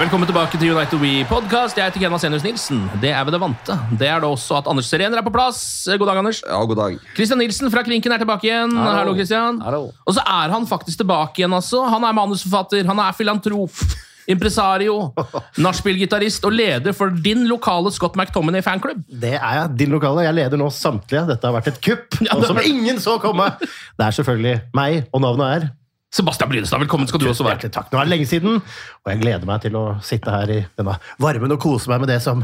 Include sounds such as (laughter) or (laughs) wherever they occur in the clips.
Velkommen tilbake til United We Podcast. Jeg heter Kenna Senus Nilsen. Det er ved det vante. Det er det også at Anders Serener er på plass. God dag, Anders. Ja, god dag. Christian Nilsen fra Krinken er tilbake igjen. Hallo, Christian. Hallo. Og så er han faktisk tilbake igjen, altså. Han er manusforfatter, han er filantrop, impresario, (laughs) nachspiel-gitarist og leder for din lokale Scott McTominay fanklubb. Det er jeg. Din lokale. Jeg leder nå samtlige. Dette har vært et kupp Ja, og det som ingen så komme. Det er selvfølgelig meg, og navnet er Sebastian Brynestad, velkommen skal du også være. Hjertelig takk. Nå er det lenge siden, og jeg gleder meg til å sitte her i denne varmen og kose meg med det som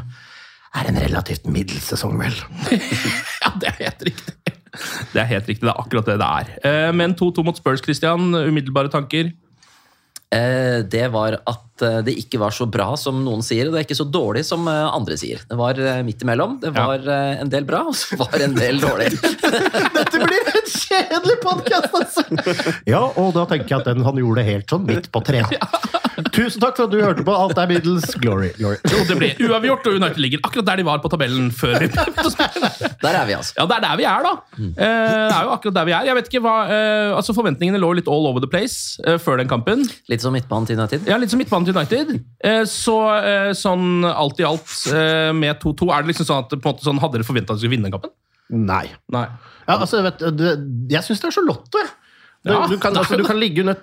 er en relativt middels sesong, vel. (laughs) Ja, det er helt riktig. Det er helt riktig, det er akkurat det det er. Eh, Men 2-2 mot Spurs, Christian. Umiddelbare tanker? Eh, det var at eh, det ikke var så bra som noen sier, og det er ikke så dårlig som andre sier. Det var midt imellom. Det var ja. en del bra, og så var en del dårlig. (laughs) Dette blir en kjedelig podkast, altså! Ja, og da tenker jeg at den, han gjorde det helt sånn midt på treet. Tusen takk for at du hørte på. Alt er middels. Glory. glory. Jo, det ble uavgjort, og United ligger akkurat der de var på tabellen før. vi begynte å spille. Der er vi, altså. Ja, det er der vi er, da. Mm. Eh, Det er jo akkurat der vi er. Jeg vet ikke hva, eh, altså Forventningene lå litt all over the place eh, før den kampen. Litt som midtbanen til United. Ja, Litt som midtbanen til United. Eh, Så sånn alt i alt med 2-2, er det liksom sånn at på en måte sånn, hadde dere forventa at dere skulle vinne den kampen? Nei. Nei. Ja, altså, vet, du, jeg syns det er så lotto. Du, Ja, du, kan, altså, du kan ligge under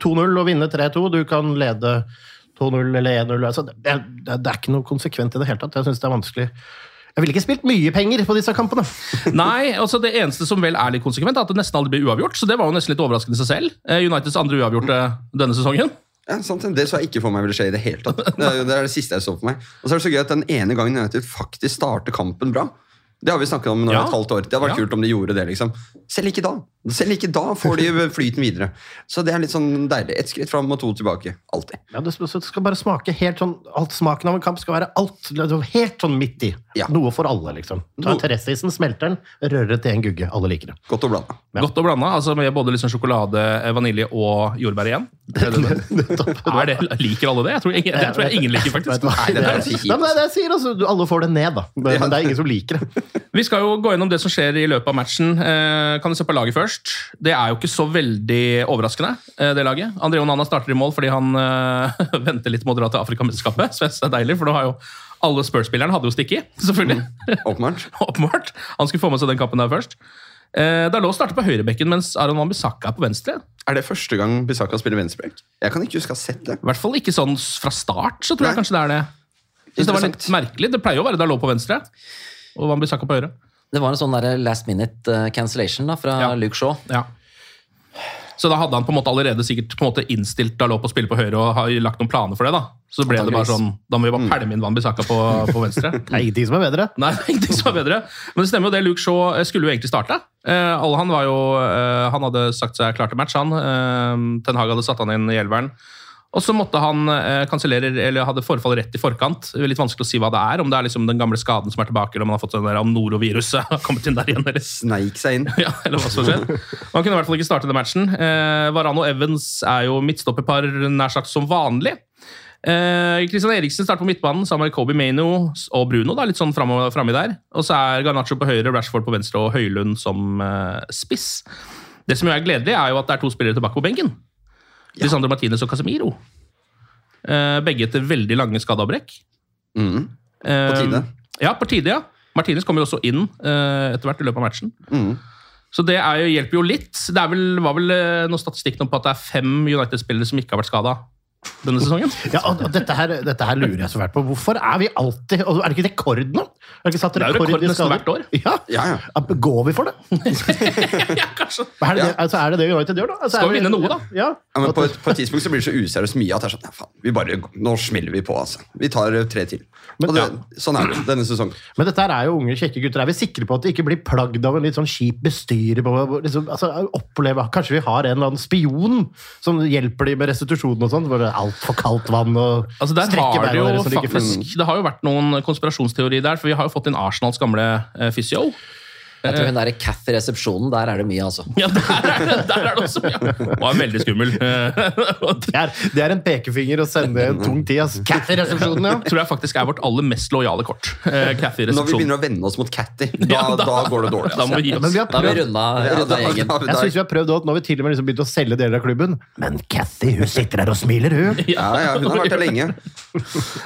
2-0 og vinne 3-2. Du kan lede 2-0 eller 1-0. Altså, det, det, er- det er ikke noe konsekvent i det hele tatt. Jeg syns det er vanskelig. Jeg ville ikke spilt mye penger på disse kampene. (laughs) Nei, altså Det eneste som vel er litt konsekvent, er at det nesten aldri blir uavgjort. Så det var jo nesten litt overraskende i seg selv. Eh, Uniteds andre uavgjorte denne sesongen. Ja, sant, det så jeg ikke for meg ville skje i det hele tatt. Det er, det er det siste jeg så for meg. Og så er det så gøy at den ene gangen United faktisk starter kampen bra. Det har vi snakket om nå Ja. et halvt år. Det hadde vært Ja. kult om de gjorde det. liksom. Selv ikke da. Selv ikke da får de flyten videre. Så det er litt sånn deilig. Ett skritt fram og to tilbake. Alltid. Ja, det, skal- det bare smake helt sånn alt Smaken av en kamp skal være alt liksom, helt sånn midt i. Ja. Noe for alle, liksom. Ta en Noe- Terresseisen, smelter den, rører til en gugge. Alle liker det. Godt og blanda. Ja. Godt og blanda, altså med både liksom sjokolade, eh, vanilje og jordbær igjen. (laughs) Er det, liker alle det? Jeg tror ingen, det tror jeg ingen liker, faktisk. Nei, det er ikke Nei, det jeg sier, altså. Alle får det ned, da. Men det er ingen som liker det. Vi skal jo gå gjennom det som skjer i løpet av matchen. Eh, kan du se på laget først? Det er jo ikke så veldig overraskende, eh, det laget. André Onana starter i mål fordi han øh, (laughs) venter litt med å dra til Afrikamesterskapet. Det er deilig, for nå har jo alle Spurs-spillerne hadde jo stikket, (laughs) selvfølgelig. Åpenbart. (laughs) Åpenbart. Han skulle få med seg den kampen der først. Eh, å starte på høyrebekken, mens Aron Wambisaka er på venstre. Er det første gang Bissaka spiller venstrebekk? Jeg kan ikke huske å ha sett det. I hvert fall ikke sånn fra start, så tror jeg kanskje det er det. Det var litt merkelig. Det pleier jo å være Dalot på venstre og Wambisaka på høyre. Det var en sånn der last minute eh, cancellation da, fra Ja. Luke Shaw. Ja. Så da hadde han på en måte allerede sikkert på en måte innstilt Dalot på å spille på høyre og har lagt noen planer for det. Da Så ble det bare sånn Da må vi bare pælme inn Wanbisaka på, på venstre. (laughs) Det er ingenting som er bedre. Nei, det er ingenting som er bedre. Men det stemmer jo det. Luke Shaw eh, skulle jo egentlig starte. Eh, alle han var jo eh, Han hadde sagt seg klar til match, han. Eh, Ten Hag hadde satt han inn i elveren. Og så måtte han eh, kansellere, eller hadde forfall rett i forkant. Det er litt vanskelig å si hva det er, om det er liksom den gamle skaden som er tilbake, eller om han har fått den der noroviruset har kommet inn der igjen. eller... Sneik seg inn. (laughs) Ja, eller hva som skjer. Han kunne i hvert fall ikke starte den matchen. Eh, Varano Evans er jo midtstopperpar nær sagt som vanlig. Eh, Eriksen starter på midtbanen sammen med Kobe Maino og Bruno. Da, litt sånn framme der. Og så er Garnaccio på høyre, Rashford på venstre og Høylund som eh, spiss. Det som jo er gledelig, er jo at det er to spillere tilbake på benken. Lisandro Martinez og Casemiro. Uh, begge etter veldig lange skadeavbrekk. Mm. På tide. Eh, ja, på tide, ja. Martinez kommer jo også inn uh, etter hvert i løpet av matchen. Mm. Så det er jo, hjelper jo litt. Det er vel, var vel eh, noe statistikk på at det er fem United-spillere som ikke har vært skada denne sesongen. Ja, og dette her, dette her lurer jeg så fælt på. Hvorfor er vi alltid Er det ikke rekord nå? Er det ikke satt Det er jo rekord, rekord nesten hvert år. Ja. Ja, ja. Går vi for det? (laughs) (laughs) ja, kanskje. Er det, altså, er det det United gjør, da? Altså, Skal vi vinne noe, da? Ja. Ja, men på et, på et tidspunkt så blir det så useriøst mye at det er sånn, ja, faen, vi bare, nå smeller vi på, altså. Vi tar eh, tre til. Men- og det, Sånn er det denne sesongen. Men dette her er jo unge, kjekke gutter. Er vi sikre på at de ikke blir plagd av en litt sånn kjip bestyrer? På, liksom, altså, oppleve, kanskje vi har en eller annen spion som hjelper dem med restitusjonen og sånn? Altfor kaldt vann og Altså der strekke har det, jo faktisk, det har jo vært noen konspirasjonsteori der, for vi har jo fått inn Arsenals gamle eh, fysio. Jeg (laughs) tror hun der Caff i resepsjonen, der er det mye, altså. Ja, der er det, der er det også mye. Det var veldig skummel. Det er, det er en pekefinger å sende en tung tid. altså. Cat i resepsjonen, ja. tror jeg faktisk er vårt aller mest lojale kort. Eh, resepsjonen. Når vi begynner å vende oss mot Catty, (laughs) da, Ja, da- da, går det dårlig. Da må Altså. vi gi Men vi har Da har vi prøvd, runda, Ja, runda da- gjengen. da- jeg synes vi har prøvd også, Nå har vi til og med liksom begynt å selge deler av klubben. Men Cathy hun sitter der og smiler, hun. (laughs) ja, ja, hun har vært der lenge.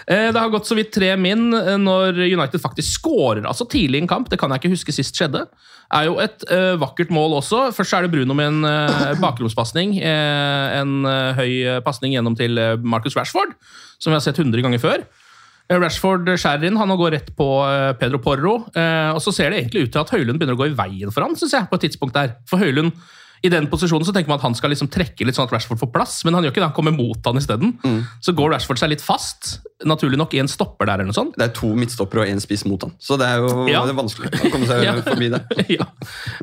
Eh, Det har gått så vidt tre min eh, når United faktisk scorer altså tidlig i en kamp. Det kan jeg ikke huske sist skjedde. Er jo et uh, vakkert mål også. Først er det Bruno med en uh, bakromspasning. Uh, en høy pasning gjennom til Marcus Rashford, som vi har sett 100 ganger før. Rashford skjærer inn, han går rett på Pedro Porro. og så ser det egentlig ut til at Høylund begynner å gå i veien for han, synes jeg, på et tidspunkt der. For Høylund i den posisjonen så tenker man at han skal liksom trekke litt sånn at Rashford får plass, men han gjør ikke det. Han kommer mot han isteden. Så går Rashford seg litt fast. Naturlig nok i en stopper der eller noe sånt. Det er to midtstoppere og én spiss mot han, så det er jo Ja. det er vanskelig å komme seg (laughs) Ja. forbi det. (laughs) ja.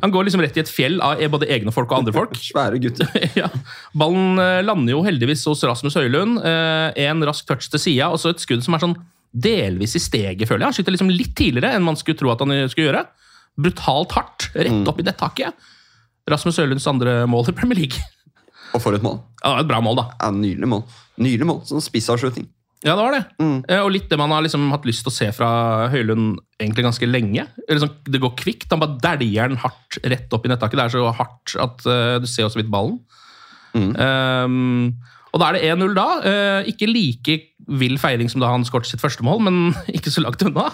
Han går liksom rett i et fjell av både egne folk og andre folk. (laughs) Svære gutter. ja. Ballen eh, lander jo heldigvis hos Rasmus Høylund. Eh, en rask touch til sida, og så et skudd som er sånn delvis i steget, føler jeg. Han skyter liksom litt tidligere enn man skulle tro at han skulle gjøre. Brutalt hardt, rett opp i nettaket. Rasmus Høylunds andre mål i Premier League. (laughs) Og for et mål. Ja, et bra mål, da. Ja, Nydelig mål. Nydelig mål, Sånn spissavslutning. Ja, det var det. Mm. Og litt det man har liksom hatt lyst til å se fra Høylund egentlig ganske lenge. Sånn, det går kvikt. Han bare dæljer den hardt rett opp i nettaket. Det er så hardt at eh, du ser jo så vidt ballen. Um, og da er det 1-0 da. Eh, ikke like vill feiring som da han skåret sitt første mål, men (laughs) ikke så langt unna.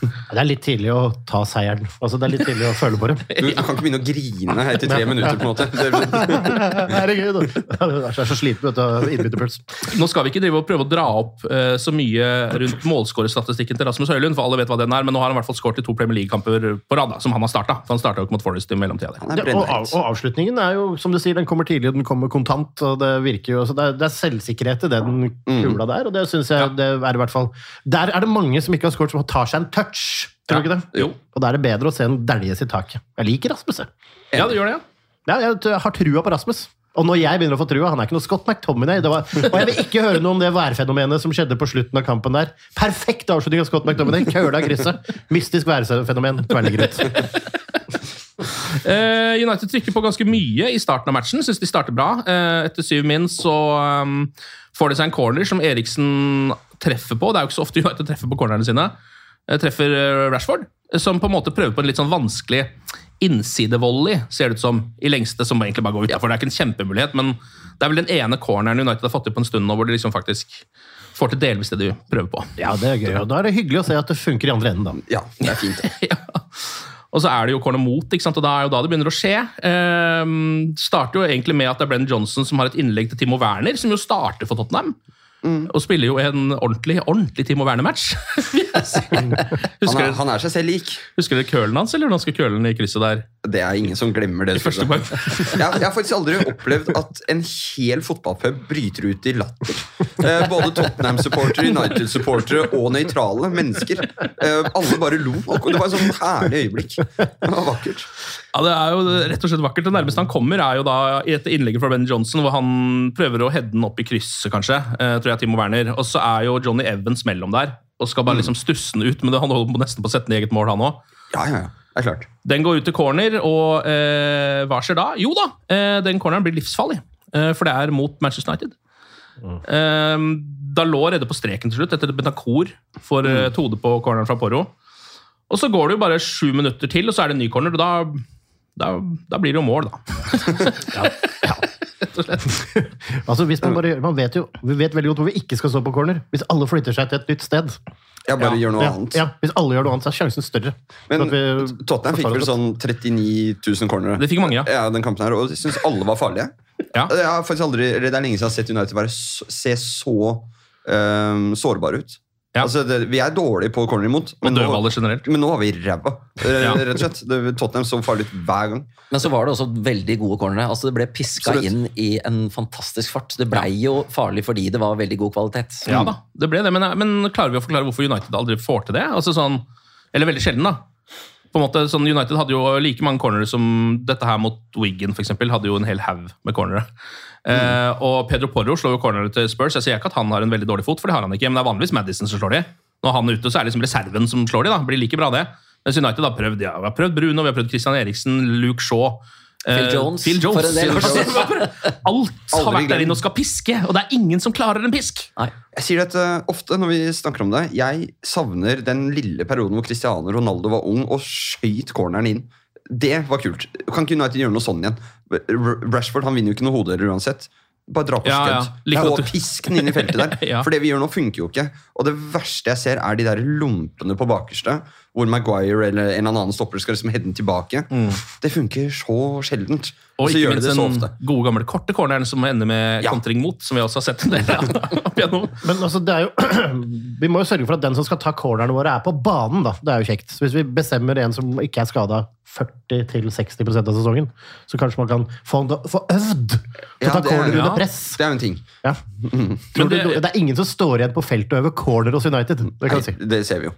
Det er litt tidlig å ta seieren. Altså, det er litt tidlig å føle på det. (laughs) Du, du kan ikke begynne å grine etter tre minutter. på en måte. (laughs) Det, Herregud. Jeg er så sliten vet du, av innbytterpuls. Nå skal vi ikke drive og prøve å dra opp eh, så mye rundt målskårerstatistikken til Rasmus Høylund, for alle vet hva den er, men nå har han i hvert fall skåret i to Premier League-kamper på rad, da, som han har starta. Han starta jo ikke mot Forest i mellomtida. Ja, og, av, og avslutningen er jo, som du sier, den kommer tidlig, den kommer kontant. og Det virker jo, så det er, det er selvsikkerhet i den kula der, og det syns jeg det er i hvert fall Der er det mange som ikke har skåret, som tar seg en touch. Tror du ikke det? Jo. Og da er det bedre å se en dæljes i taket. Jeg liker Rasmus, jeg. Ja, det gjør det, ja. Ja, jeg, har trua på Rasmus. Og når jeg begynner å få trua, han er ikke noe Scott McTominay. Det var, og jeg vil ikke høre noe om det værfenomenet som skjedde på slutten av kampen der. Perfekt avslutning av Scott McTominay. Køla krysset. Mystisk værfenomen. Tverrligger ut. Eh, United trykker på ganske mye i starten av matchen. Syns de starter bra. Eh, etter syv min så um, får det seg en corner som Eriksen treffer på. Det er jo ikke så ofte United treffer på cornerne sine. Eh, treffer Rashford, som på en måte prøver på en litt sånn vanskelig innsidevolley, ser det ut som, i lengste, som egentlig bare går utafor. Det er ikke en kjempemulighet, men det er vel den ene corneren United har fått til på en stund nå, hvor de liksom faktisk får til delvis det de prøver på. Ja, det er gøy. Og da er det hyggelig å se at det funker i andre enden, da. Ja, det er fint. (laughs) (laughs) ja. Og så er det jo corner mot, ikke sant? og da er jo da det begynner å skje. Eh, starter jo egentlig med at det er Brenn Johnson som har et innlegg til Timo Werner, som jo starter for Tottenham. Og spiller jo en ordentlig ordentlig Timo Werner-match. (laughs) Han han er seg selv lik. husker dere kølen hans, eller danske kølen i krysset der? Det er ingen som glemmer det. Jeg. (laughs) Jeg, har faktisk aldri opplevd at en hel fotballpub bryter ut i latter Eh, både Tottenham-supportere, United-supportere og nøytrale mennesker. Eh, alle bare lo. og Det var et sånn herlig øyeblikk. Det var vakkert. Ja, Det er jo rett og slett vakkert. Det nærmeste han kommer, er jo da i et innlegg fra Ben Johnson, hvor han prøver å heade den opp i krysset, kanskje. Eh, tror jeg Timo Werner. Og så er jo Johnny Evans mellom der og skal bare liksom stusse den ut. Men han holder på nesten på å sette i eget mål, han òg. Ja, ja, ja. Det er klart. Den går ut til corner, og eh, hva skjer da? Jo da, eh, den corneren blir livsfarlig. Eh, for det er mot Manchester United. Eh, lå redde på streken til slutt, etter Bentancour får mm. et hode på corneren fra Porro. Og så går det jo bare sju minutter til, og så er det en ny corner. og da, da, da blir det jo mål, da. (laughs) (laughs) (laughs) Altså, hvis man bare, man vet jo, vi vet veldig godt hvor vi ikke skal stå på corner. Hvis alle flytter seg til et nytt sted. Ja, bare gjør noe ja, annet. Ja, hvis alle gjør noe annet, så er sjansen større. Men vi- Tottenham fikk vel sånn 39 000 cornere. Det fikk mange, ja. ja den kampen her, Og jeg syns alle var farlige. Ja. Jeg har faktisk aldri, Det er lenge siden jeg har sett United være, se så um, sårbare ut. Ja. Altså, det, vi er dårlige på corner imot, men, nå, generelt. men nå har vi ræva. eh, Ja. Rett og slett. Det, Tottenham så farlig ut hver gang. Men så var det også veldig gode cornere. Altså Det ble piska Absolutt. inn i en fantastisk fart. Det blei jo farlig fordi det var veldig god kvalitet. Ja da, det ble det, men, men klarer vi å forklare hvorfor United aldri får til det? Altså sånn, Eller veldig sjelden, da. På en måte, sånn United hadde jo like mange cornere som dette her mot Wigan, for eksempel, hadde jo en hel haug med cornere. Eh, og Pedro Porro slår jo cornere til Spurs. Jeg sier ikke at han har en veldig dårlig fot, for det har han ikke, men det er vanligvis Madison som slår de. Når han er ute, så er det liksom reserven som slår de, da. Blir like bra, det. Mens United har prøvd ja, vi har prøvd Bruno, vi har prøvd Christian Eriksen, Luke Shaw. Phil eh, Jones, Phil Jones. for en del (laughs) Alt har vært der inne og skal piske, og det er ingen som klarer en pisk. Nei. Jeg sier dette ofte når vi snakker om det. Jeg savner den lille perioden hvor Cristiano Ronaldo var ung og skøyt corneren inn. Det var kult. Kan ikke United gjøre noe sånn igjen? Rashford han vinner jo ikke noe hoder uansett. Bare dra på Ja, ja. Og pisk den inn i feltet der. (laughs) Ja. For det vi gjør nå, funker jo ikke. Og det verste jeg ser, er de der lompene på bakerste, hvor Maguire eller en eller annen stopper skal liksom heade den tilbake. Det funker så sjeldent. Og Og så ikke gjør de minst det så den gode gamle korte corneren som ender med Ja. kontring mot, som vi også har sett en del av (laughs) opp igjennom. Men altså, det er jo, (clears throat) vi må jo sørge for at den som skal ta cornerne våre, er på banen. da. Det er jo kjekt. Så Hvis vi bestemmer en som ikke er skada 40-60% av sesongen, så kanskje man kan få, få øvd til å Ja, ta det er- corner ja. under press. Det er jo en ting. Ja. (laughs) Tror det- du, det er ingen som står igjen på feltet og øver corner hos United. Det kan Nei, si. det ser vi jo.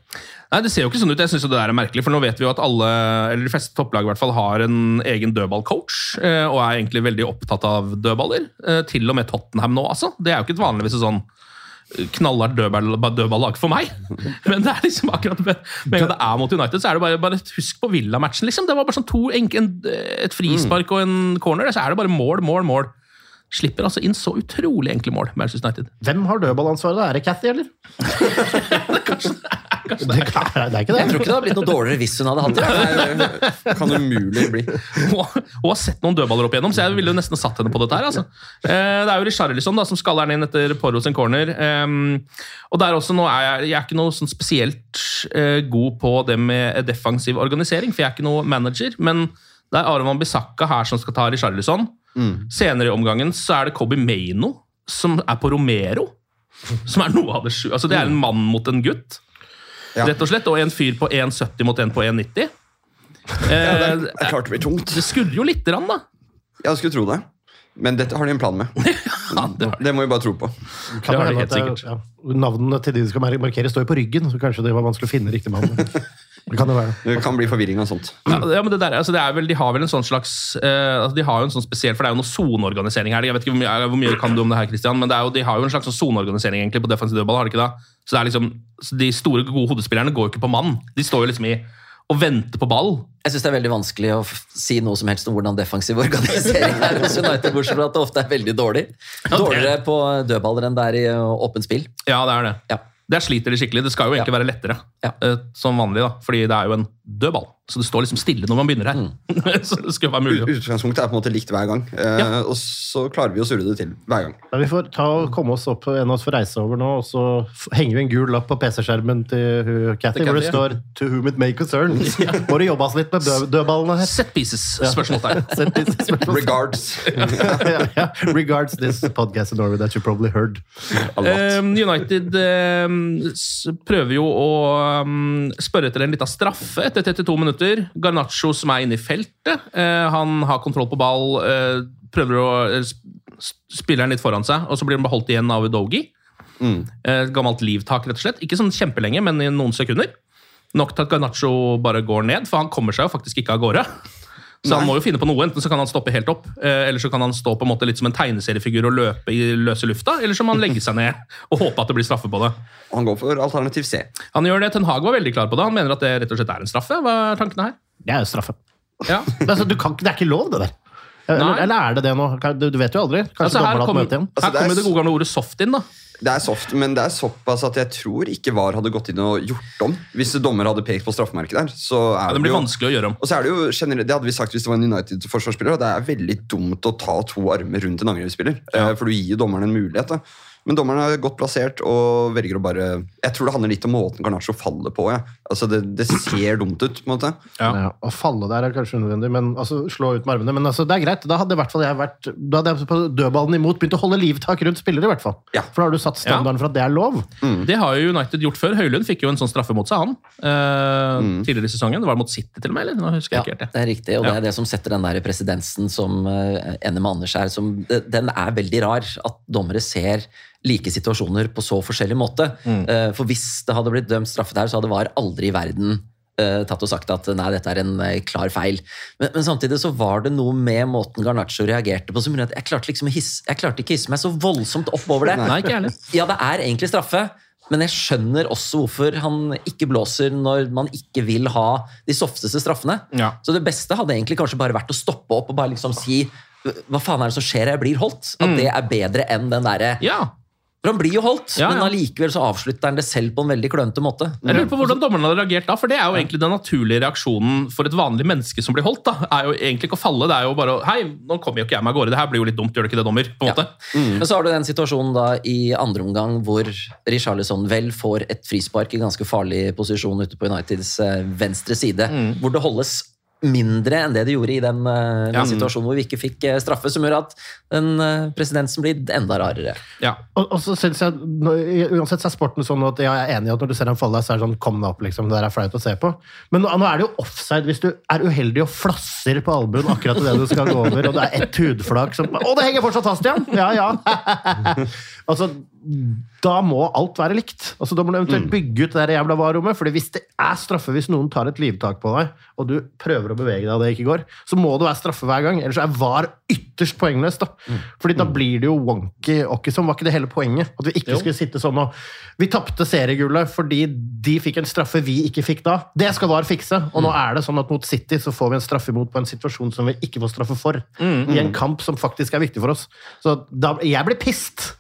Nei, Det ser jo ikke sånn ut. Jeg synes det der er merkelig, for nå vet vi jo at alle, eller de fleste topplag i hvert fall, har en egen dødballcoach, eh, og er egentlig veldig opptatt av dødballer. Eh, Til og med Tottenham nå, altså. Det er jo ikke et vanligvis sånn knallhardt dødball, dødballag for meg. (laughs) Men det er liksom akkurat med, med det er mot United, så er det bare, bare husk på Villa-matchen. liksom. Det var bare sånn to, en, en, et frispark og en corner, så er det bare mål, mål, mål. Slipper altså inn så utrolig enkle mål, Manchester United. Hvem har dødballansvaret? Er det Cathy, eller? (laughs) Det, det er ikke det. Jeg tror ikke det hadde blitt noe dårligere hvis hun hadde hatt det. Nei, kan umulig bli. Hun, hun har sett noen dødballer opp igjennom, så jeg ville jo nesten satt henne på dette her. Altså. Eh, det er jo Richarlison da, som skaller den inn etter Porro sin corner. Ehm, og der også, nå er jeg, jeg er ikke noe sånn spesielt eh, god på det med defensiv organisering, for jeg er ikke noe manager. Men det er Aron Bisakka Bissaka her som skal ta Richarlison. Senere i omgangen så er det Kobi Maino som er på Romero. Som er noe av det sju. Altså, det er en mann mot en gutt, Ja. rett og slett. Og en fyr på 1,70 mot en på 1,90. Ja, det, Eh, er, det er klart det blir tungt. det skurrer jo lite grann, da. Jeg skulle tro det. Men dette har de en plan med. (laughs) Det må vi bare tro på. Kan Det har de helt det er- sikkert. Ja, navnene til de de skal markere, står jo på ryggen, så kanskje det var vanskelig å finne riktig mann. (laughs) Det kan det være. Det kan bli forvirring og sånt. Ja, ja, men det der, altså det er vel, De har vel en sånn slags uh, altså De har jo en sånn spesiell, for det er jo noe soneorganisering her. Jeg vet ikke hvor mye, hvor mye kan du om det her, Christian, men det er jo, de har jo en slags sånn soneorganisering egentlig på defensiv dødball. har de ikke det? Så det er liksom, så De store, gode hodespillerne går jo ikke på mann. De står jo liksom i og venter på ball. Jeg syns det er veldig vanskelig å si noe som helst om hvordan defensiv organisering er hos United, bortsett fra at det ofte er veldig dårlig. Dårligere på dødballer enn det er i åpent spill. Ja, det er det. Ja. Der sliter de skikkelig. Det skal jo egentlig være lettere, Ja. eh, som vanlig, da, fordi det er jo en dødball. Så det står liksom stille når man begynner her. Mm. (laughs) så det skal jo være mulig. Utgangspunktet er på en måte likt hver gang. Eh, Ja. Og så klarer vi å surre det til hver gang. Ja, vi får ta og komme oss opp, en av oss får reise over nå, og så henger vi en gul lapp på PC-skjermen til Cathy, hvor det står 'To whom it may concern'. (laughs) Må det jobbes litt med død, dødballene her? Set pieces, (laughs) spørsmålstegn. Regards. ja, ja. Regards this podcast in Norway that you probably heard. A lot. Um, United um, prøver jo å um, spørre etter en liten straffe etter 32 minutter. Garnaccio som er inne i feltet. eh, han har kontroll på ball, eh, prøver å eh, spille den litt foran seg, og så blir den beholdt igjen av Udogi. Mm. Gammelt livtak, rett og slett. Ikke sånn kjempelenge, men i noen sekunder. Nok til at Garnaccio bare går ned, for han kommer seg jo faktisk ikke av gårde. Så han må jo finne på noe. Enten så kan han stoppe helt opp, eh, eller så kan han stå på en måte litt som en tegneseriefigur og løpe i løse lufta, eller så må han legge seg ned og håpe at det blir straffe på det. Han går for alternativ C. Han gjør det, Ten Hag var veldig klar på det. Han mener at det rett og slett er en straffe. Hva er tankene her? Det er jo straffe. Ja. (laughs) Altså, du kan, det er ikke lov, det der. Eller, eller er det det nå? Du, du vet jo aldri. Kanskje Altså, her dommeren har hatt kommer møte igjen. Altså, her det kommer det s- gode gamle ordet soft inn. da. Det er soft, men det er såpass at jeg tror ikke VAR hadde gått inn og gjort om. Hvis dommer hadde pekt på straffemerket der. Så er Ja, det blir jo, vanskelig å gjøre om. Og så er Det jo generelt, det hadde vi sagt hvis det var en United-forsvarsspiller. Det er veldig dumt å ta to armer rundt en angrepsspiller. Ja. For du gir jo dommeren en mulighet. da. Men dommeren er godt plassert og velger å bare Jeg tror det handler litt om måten Garnaccio faller på. Ja. Altså det, det ser dumt ut. på en måte. Ja. Å falle der er kanskje unødvendig, men altså, slå ut med armene. Men altså, det er greit. Da hadde hvert fall jeg vært Da hadde jeg på dødballen imot begynt å holde livtak rundt spillere, i hvert fall. Ja. For da har du satt standarden for at det er lov. Det har jo United gjort før. Høylund fikk jo en sånn straffe mot seg, han. eh, Tidligere i sesongen. Det var mot City, til og med? eller? Nå husker jeg ikke helt det. Det er riktig, og det er det som setter den der presedensen som uh, ender med Anders her. Som, den er veldig rar, at dommere ser like situasjoner på så forskjellig måte. Mm. for hvis det hadde blitt dømt straffe der, så hadde VAR aldri i verden eh, tatt og sagt at nei, dette er en eh, klar feil. Men, men samtidig så var det noe med måten Garnaccio reagerte på som gjorde at jeg klarte, liksom hisse, jeg klarte ikke å hisse meg så voldsomt oppover det. Nei, ikke heller. Ja, det er egentlig straffe, men jeg skjønner også hvorfor han ikke blåser når man ikke vil ha de softeste straffene. Ja. Så det beste hadde egentlig kanskje bare vært å stoppe opp og bare liksom si hva faen er det som skjer, jeg blir holdt? At det er bedre enn den derre Ja. For han blir jo holdt, Ja, ja. men allikevel så avslutter han det selv på en veldig klønete måte. Jeg lurer på hvordan dommerne hadde reagert da, for det er jo egentlig den naturlige reaksjonen for et vanlig menneske som blir holdt. da, er jo egentlig ikke å falle, det er jo bare å Hei, nå kommer jo ikke jeg meg av gårde, det her blir jo litt dumt, gjør det ikke det, dommer? på en måte? Men så har du den situasjonen da i andre omgang hvor Richarlison vel får et frispark i ganske farlig posisjon ute på Uniteds eh, venstre side, hvor det holdes mindre enn det det gjorde i den, eh, den Ja. situasjonen hvor vi ikke fikk eh, straffe, som gjør at den presidenten blir enda rarere. Ja. Og, og så synes jeg, Uansett så er sporten sånn at jeg er enig i at når du ser han falle, så er det sånn Kom deg opp, liksom. Det der er flaut å se på. Men nå, nå er det jo offside hvis du er uheldig og flasser på albuen akkurat idet du skal gå over, og det er ett hudflak som Å, det henger fortsatt fast, igjen! Ja, ja. (laughs) altså, da må alt være likt. Altså, da må du eventuelt bygge ut det der jævla varerommet. fordi hvis det er straffe hvis noen tar et livtak på deg, og du prøver å bevege deg og det ikke går, så må det være straffe hver gang. Ellers er VAR ytterst poengløst. da. Fordi da blir det jo wonky åkkesom. Var ikke det hele poenget? At vi ikke skulle sitte sånn og Vi tapte seriegullet fordi de fikk en straffe vi ikke fikk da. Det skal VAR fikse. Og nå er det sånn at mot City så får vi en straffe imot på en situasjon som vi ikke får straffe for. I en kamp som faktisk er viktig for oss. Så da, jeg blir pissed.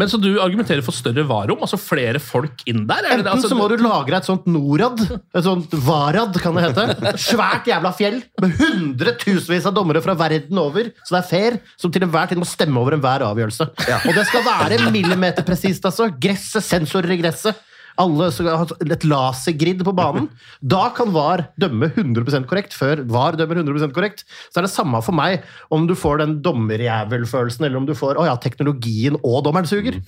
Men Så du argumenterer for større varom? Altså flere folk inn der? Er? Enten altså, så må du lagre et sånt Norad, et sånt Varad, kan det hete. Svært jævla fjell med hundretusenvis av dommere fra verden over, så det er fair, som til enhver tid må stemme over enhver avgjørelse. Og det skal være millimeterpresist, altså. Gresset, sensorer i gresset. Alle som har et lasergrid på banen. (laughs) Da kan VAR dømme 100% korrekt. Før VAR dømmer 100% korrekt, så er det samme for meg om du får den dommerjævelfølelsen, eller om du får å ja, teknologien og dommeren suger.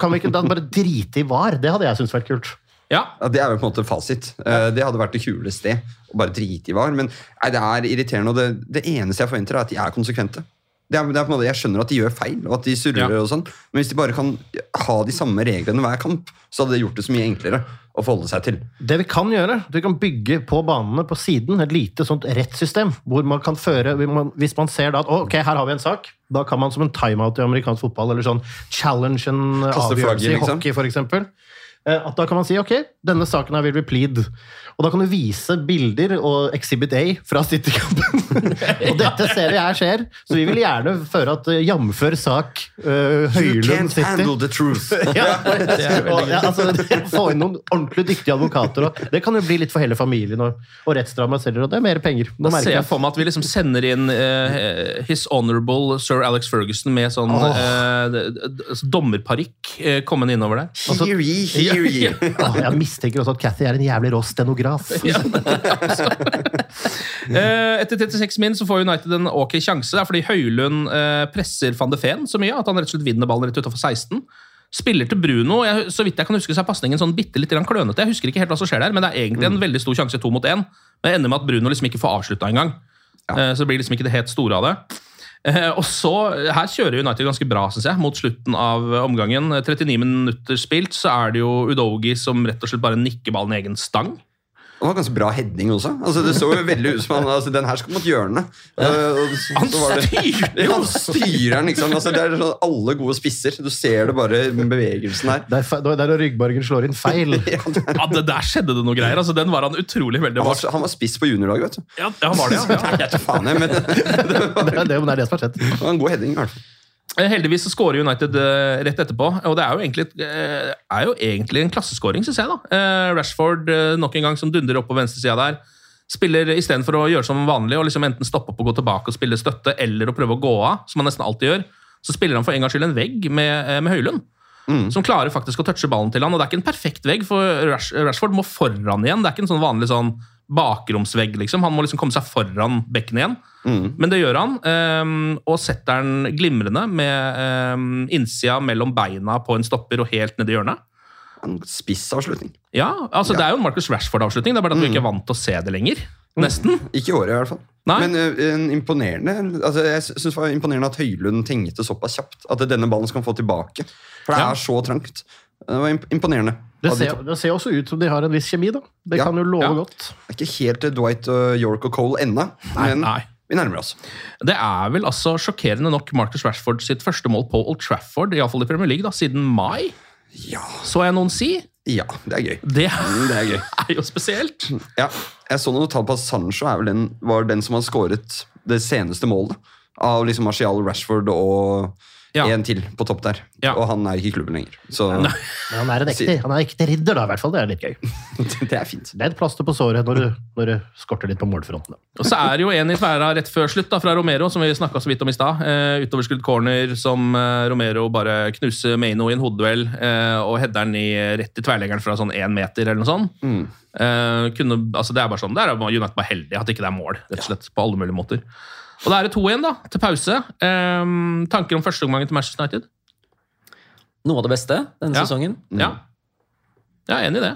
Kan vi ikke da bare drite i VAR? Det hadde jeg syntes vært kult. ja. Ja, Det er jo på en måte fasit. Eh, Det hadde vært det kuleste. Å bare drite i var. Men nei, det er irriterende, og det, det eneste jeg forventer, er at de er konsekvente. Det er, det er på en måte, jeg skjønner at de gjør feil, og at de surrer, Ja. og sånn, men hvis de bare kan ha de samme reglene hver kamp, så hadde det gjort det så mye enklere å forholde seg til. Det vi kan gjøre, vi kan bygge på banene på siden et lite sånt rettssystem, hvor man kan føre, hvis man ser da at ok, her har vi en sak, da kan man som en timeout i amerikansk fotball, eller sånn challenge en avgjørelse flagget, i liksom. hockey for eksempel, eh, at da kan man si, ok, denne saken her vil vi plead. Og da kan du vise bilder og Exhibit A fra City-kampen. Og dette ser vi her skjer, så vi vil gjerne føre at eh, jamfør sak uh, You Høylund can't City. handle the truth. (laughs) Ja, (laughs) og, ja, altså, Få inn noen ordentlig dyktige advokater. Og det kan jo bli litt for hele familien og, og selv og det er mer penger. Da merker ser jeg for meg at vi liksom sender inn uh, His Honorable Sir Alex Ferguson med sånn oh. uh, d- altså dommerparykk uh, kommende innover der. Hear ye, hear ye. Jeg mistenker også at Cathy er en jævlig rå stenograf. Eh, (laughs) Etter 36 min så får United en ok sjanse, fordi Høylund eh, presser van de Feen så mye at han rett og slett vinner ballen rett utenfor 16. Spiller til Bruno. Jeg, så vidt jeg kan huske, så er pasningen sånn bitte litt klønete. Jeg husker ikke helt hva som skjer der, men det er egentlig en veldig stor sjanse to mot én. Men det ender med at Bruno liksom ikke får avslutta engang. Ja. så det blir liksom ikke det helt store av det. Eh, og så, Her kjører United ganske bra syns jeg, mot slutten av omgangen. 39 minutter spilt, så er det jo Udogi som rett og slett bare nikker ballen i egen stang. Det var ganske bra heading også. Altså, det så jo veldig ut som han altså, Den her skal mot hjørnet. Uh, Han styrer jo! han styrer den, liksom. Altså, det er sånn, alle gode spisser. Du ser det bare med bevegelsen her. Det er, der ryggbargen slår inn feil. (laughs) Ja, det Der skjedde det noe greier. altså Den var han utrolig veldig Han var, han var spiss på juniorlaget, vet du. Ja, ja, han var det, ja. Nei, (laughs) jeg faen, jeg, men det (laughs) Det er det, det er det som har skjedd. var en god heading. i hvert fall. Eh, Heldigvis så skårer United eh, rett etterpå, og det er jo egentlig, eh, er jo egentlig en klasseskåring, syns jeg. da. Rashford nok en gang som dundrer opp på venstresida der. Spiller Istedenfor å gjøre som vanlig og liksom enten stoppe opp og gå tilbake og spille støtte, eller å prøve å gå av, som han nesten alltid gjør, så spiller han for en gangs skyld en vegg med, med Høylund. Som klarer faktisk å touche ballen til han, og Det er ikke en perfekt vegg, for Rashford må foran igjen. Det er ikke en sånn vanlig sånn bakromsvegg. liksom. Han må liksom komme seg foran bekken igjen. Men det gjør han, um, og setter den glimrende med um, innsida mellom beina på en stopper og helt ned i hjørnet. En spissavslutning. Ja, altså Det er jo en Marcus Rashford-avslutning, det er bare at vi ikke er vant til å se det lenger. Nesten. Ikke i året, i hvert fall. Nei. Men uh, en imponerende altså, Jeg synes det var imponerende at Høylund tenkte såpass kjapt at denne ballen skal han få tilbake. For det Ja. er så trangt. Det var imponerende. Det ser, det ser også ut som de har en viss kjemi, da. Det Ja. kan jo love Ja. godt. Det er ikke helt Dwight og York og Cole ennå, men nei. vi nærmer oss. Det er vel altså sjokkerende nok Marcus Rashford sitt første mål på Old Trafford, iallfall i Premier League, da, siden mai. Ja, Så jeg noen si. ja det er gøy. Det (laughs) Det er gøy. (laughs) er jo spesielt. Ja, jeg så noen tall på at Sancho er vel den, var den som har skåret det seneste målet. Av liksom Martial, Rashford og Ja. en til på topp der. Ja. Og han er ikke i klubben lenger. Så Men han er en ekte, han er ekte ridder, da, i hvert fall. Det er litt gøy. (laughs) det er fint. Det er et plaster på såret når du, når du skorter litt på målfronten. Og så er det jo en i tverra rett før slutt da, fra Romero, som vi snakka så vidt om i stad. Eh, utoverskrudd corner som eh, Romero bare knuser Maino i en hodeduell eh, og header den i, rett i tverrleggeren fra sånn én meter eller noe sånt. Eh, kunne, altså det er bare sånn, det er United bare heldig at ikke det er mål, rett og slett, på alle mulige måter. Og da er det 2-1 da, til pause. Um, tanker om førsteomgangen til Manchester United? Noe av det beste denne Ja. sesongen. Ja. Jeg er enig i det.